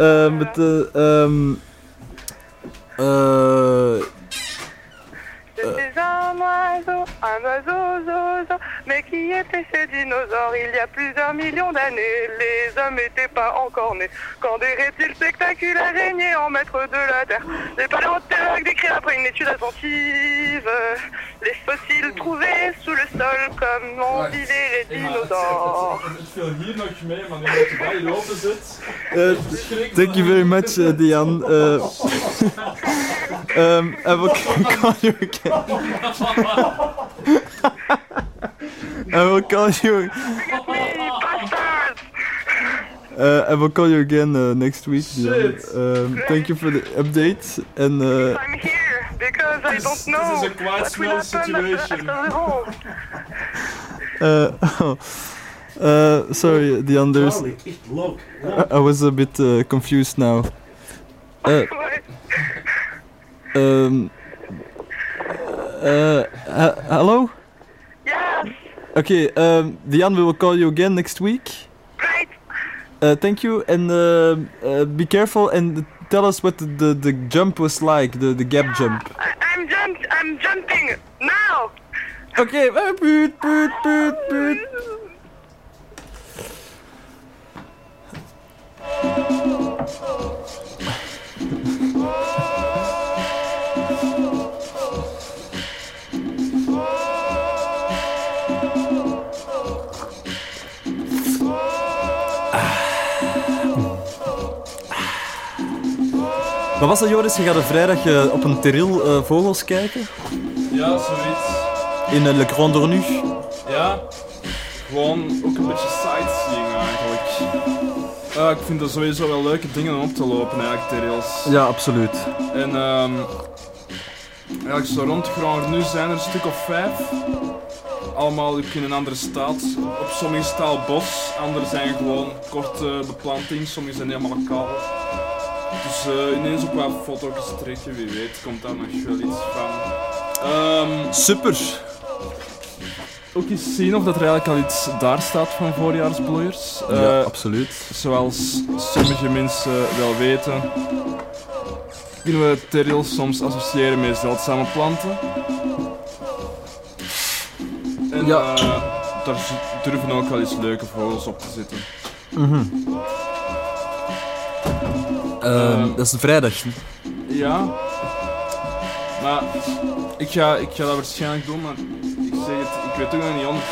Um, but the um. Uh, Suis un oiseau, un oiseau, zo, zo. Mais qui était ce dinosaure il y a plusieurs millions d'années? Les hommes n'étaient pas encore nés. Quand des reptiles spectaculaires régnaient en maître de la Terre. Les paléontologues décrivent après une étude attentive euh, les fossiles trouvés sous le sol comme ont vivaient les dinosaures. Het viel hier nog mee, maar nu dat je daar hier open zit. Uh, thank you very much, uh, Dian. Uh, um, I will call you again. I will call you. Uh, I will call you again uh, next week. Dian. Um, thank you for the update and. Uh, I'm here because I don't know This is a quite small situation. after the. Uh, uh, sorry, the others. Charlie, echt look. I, I was a bit uh, confused now. Uh, um, uh, uh, hello? Yes. Okay, um, Diane, we will call you again next week. Great. Uh, thank you, and uh, uh, be careful and tell us what the, the, the jump was like, the, the gap jump. I'm jump I'm jumping now. Okay, uh, boot, boot, boot, boot. Wat was dat, Joris? Je gaat er vrijdag eh, op een terril eh, vogels kijken? Ja, zoiets. In uh, Le Grand Dornu? Ja, gewoon ook een beetje sightseeing eigenlijk. Eh, ik vind dat sowieso wel leuke dingen om op te lopen eigenlijk, trails. Ja, absoluut. En ehm eigenlijk zo rond Grand nu zijn er een stuk of vijf. Allemaal in een andere staat. Op sommige staat bos, andere zijn gewoon korte beplanting, sommige zijn helemaal kaal. Dus eh, ineens ook wel foto's trekken, wie weet komt daar nog wel iets van. Ehm, Super! ook eens zien of dat er eigenlijk al iets daar staat van voorjaarsbloeiers. Ja, Eh, absoluut. Zoals sommige mensen wel weten, kunnen we terrils soms associëren met zeldzame planten. En Ja. eh, daar durven ook wel eens leuke vogels op te zitten. Mhm. Ehm, dat is een vrijdag. Ja. Maar ik ga, ik ga dat waarschijnlijk doen, maar ik zeg het, ik weet ook nog niet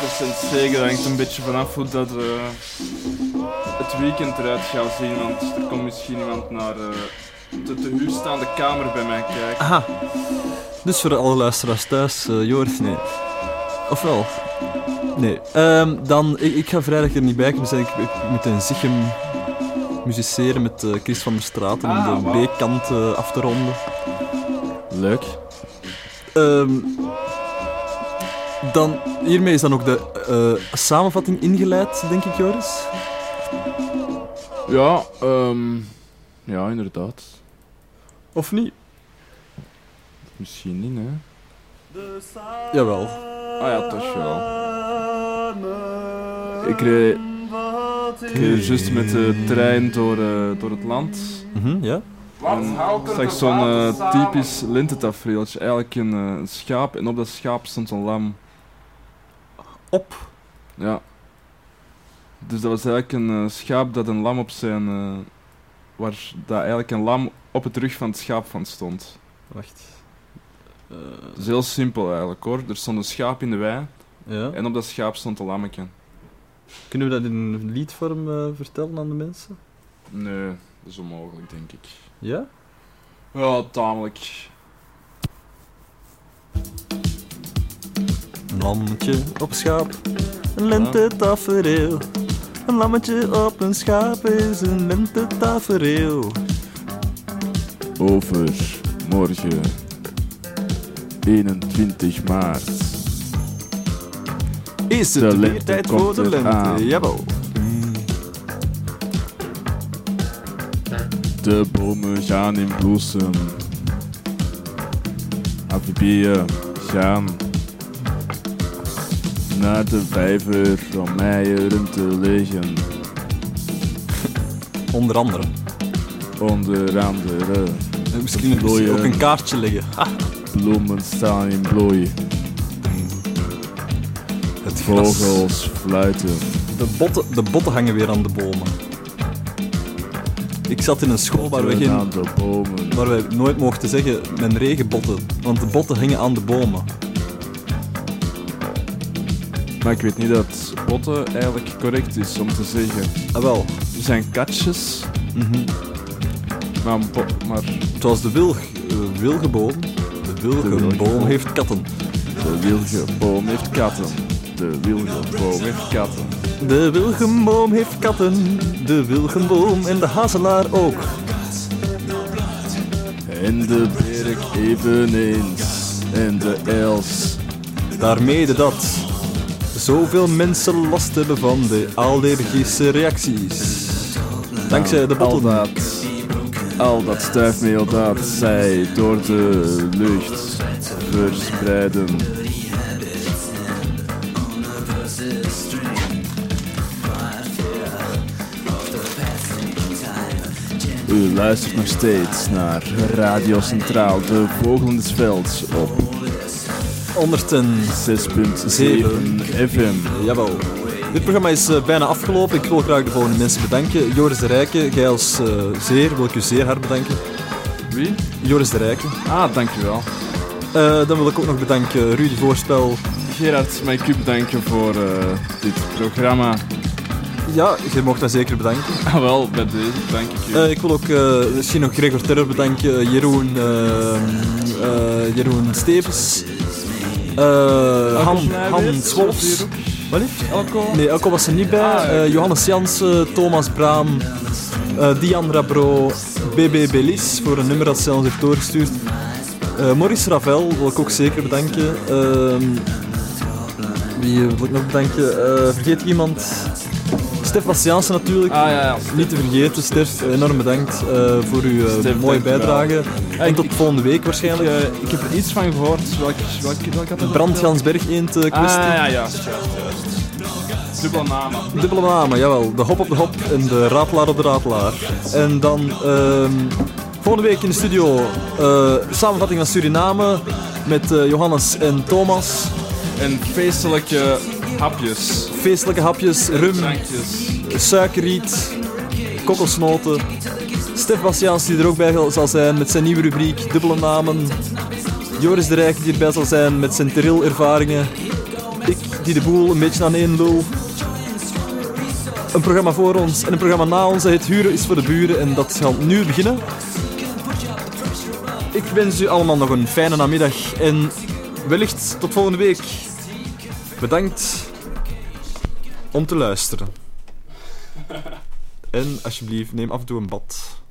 100% zeker. Dat hangt een beetje vanaf hoe dat eh, het weekend eruit gaat zien. Want er komt misschien iemand naar eh, de te huur staande kamer bij mij kijken. Aha. Dus voor alle luisteraars thuis, eh, Joris, nee. Of wel? Nee. Ehm, dan, ik, ik ga vrijdag er niet bij zijn. Ik, ik moet in Zichem musiceren met eh, Chris van der Straten om Ah, de. B-kant eh, af te ronden. Leuk. Ehm, dan, hiermee is dan ook de eh, samenvatting ingeleid, denk ik, Joris. Ja, ehm, ja, inderdaad. Of niet? Misschien niet, hè? Jawel. Ah ja, toch wel. Ik reed juist met de trein door, eh, door het land. Mhm, ja. Ik zag zo'n eh, typisch lintentafereeltje. Eigenlijk een eh, schaap en op dat schaap stond een lam. Op? Ja. Dus dat was eigenlijk een eh, schaap dat een lam op zijn... eh, waar dat eigenlijk een lam op het rug van het schaap van stond. Wacht. Eh, Het is heel simpel eigenlijk hoor. Er stond een schaap in de wei. Ja. En op dat schaap stond een lammetje. Kunnen we dat in liedvorm eh, vertellen aan de mensen? Nee, dat is onmogelijk denk ik. Ja? Ja, tamelijk. Een lammetje op schaap, een lentetafereel. Een lammetje op een schaap is een lentetafereel. Over morgen 21 maart. Is het De weer lente tijd komt voor de lente? Jawel. De bomen gaan in bloesem. Amfibieën gaan naar de vijver om eieren te leggen. Onder andere. Onder andere. Misschien een- misschien ook een kaartje leggen. Ha. Bloemen staan in bloei. Het. Vogels fluiten. De botten, de botten hangen weer aan de bomen. Ik zat in een school waar we, geen, de bomen. waar wij nooit mochten zeggen mijn regenbotten. Want de botten hingen aan de bomen. Maar ik weet niet dat botten eigenlijk correct is om te zeggen. Ah, wel. Er zijn katjes. Mhm. Maar, maar Zoals de wilg, eh, wilgeboom. De wilgenboom. heeft katten. de wilgeboom heeft katten. De wilgeboom heeft katten. De wilgenboom heeft katten. De wilgenboom en de hazelaar ook. En de berk eveneens. En de els. Daarmee dat zoveel mensen last hebben van de allergische reacties. Dankzij de dat, al dat stuifmeel dat zij door de lucht verspreiden. U luistert nog steeds naar Radio Centraal, de Vogel in het Veld op 6.7 FM. Jawel. Dit programma is eh, bijna afgelopen. Ik wil graag de volgende mensen bedanken. Joris de Rijke, jij als eh, zeer, wil ik u zeer hard bedanken. Wie? Joris de Rijke. Ah, dankjewel. Eh dan wil ik ook nog bedanken Rudy Voorspel. Gerard, mag ik u bedanken voor eh, dit programma. Ja, je mocht mij zeker bedanken. Ah wel, bij deze dank ik u. Eh, ik wil ook eh, misschien nog Gregor Terror bedanken, Jeroen, eh, eh, Jeroen Stevens, eh Han, Swolfs. Wat lief? Elko? Nee, Elko was er niet bij. Ah, Eh, Johannes Jansen, Thomas Braam, eh, Dian Rabro, BB Belis voor een nummer dat ze ons heeft doorgestuurd. Eh, Maurice Ravel wil ik ook zeker bedanken. Ehm, wie wil ik nog bedanken? Eh, vergeet ik iemand? Stef Bastiaanse natuurlijk. Ah, ja, ja. Niet te vergeten, Stef, enorm bedankt eh, voor uw eh, Stef, mooie bijdrage. Ja, en ik- tot volgende week waarschijnlijk. Ik, eh, ik heb er iets van gehoord. Welk, welk, welk had dat Brandgansberg eend eh, kwestie. Ah, ja, juist. Dubbele namen. Dubbele namen, jawel. De hop op de hop en de ratelaar op de ratelaar. En dan ehm, volgende week in de studio samenvatting van Suriname met Johannes en Thomas. En feestelijke hapjes. Feestelijke hapjes, rum, Drankjes. suikerriet, kokosnoten. Stef Bastiaans die er ook bij zal zijn met zijn nieuwe rubriek Dubbele Namen. Joris de Rijk die erbij zal zijn met zijn teril-ervaringen. Ik die de boel een beetje aan één lul. Een programma voor ons en een programma na ons. dat heet Huren is voor de buren en dat gaat nu beginnen. Ik wens u allemaal nog een fijne namiddag en wellicht tot volgende week. Bedankt om te luisteren. En alsjeblieft, neem af en toe een bad.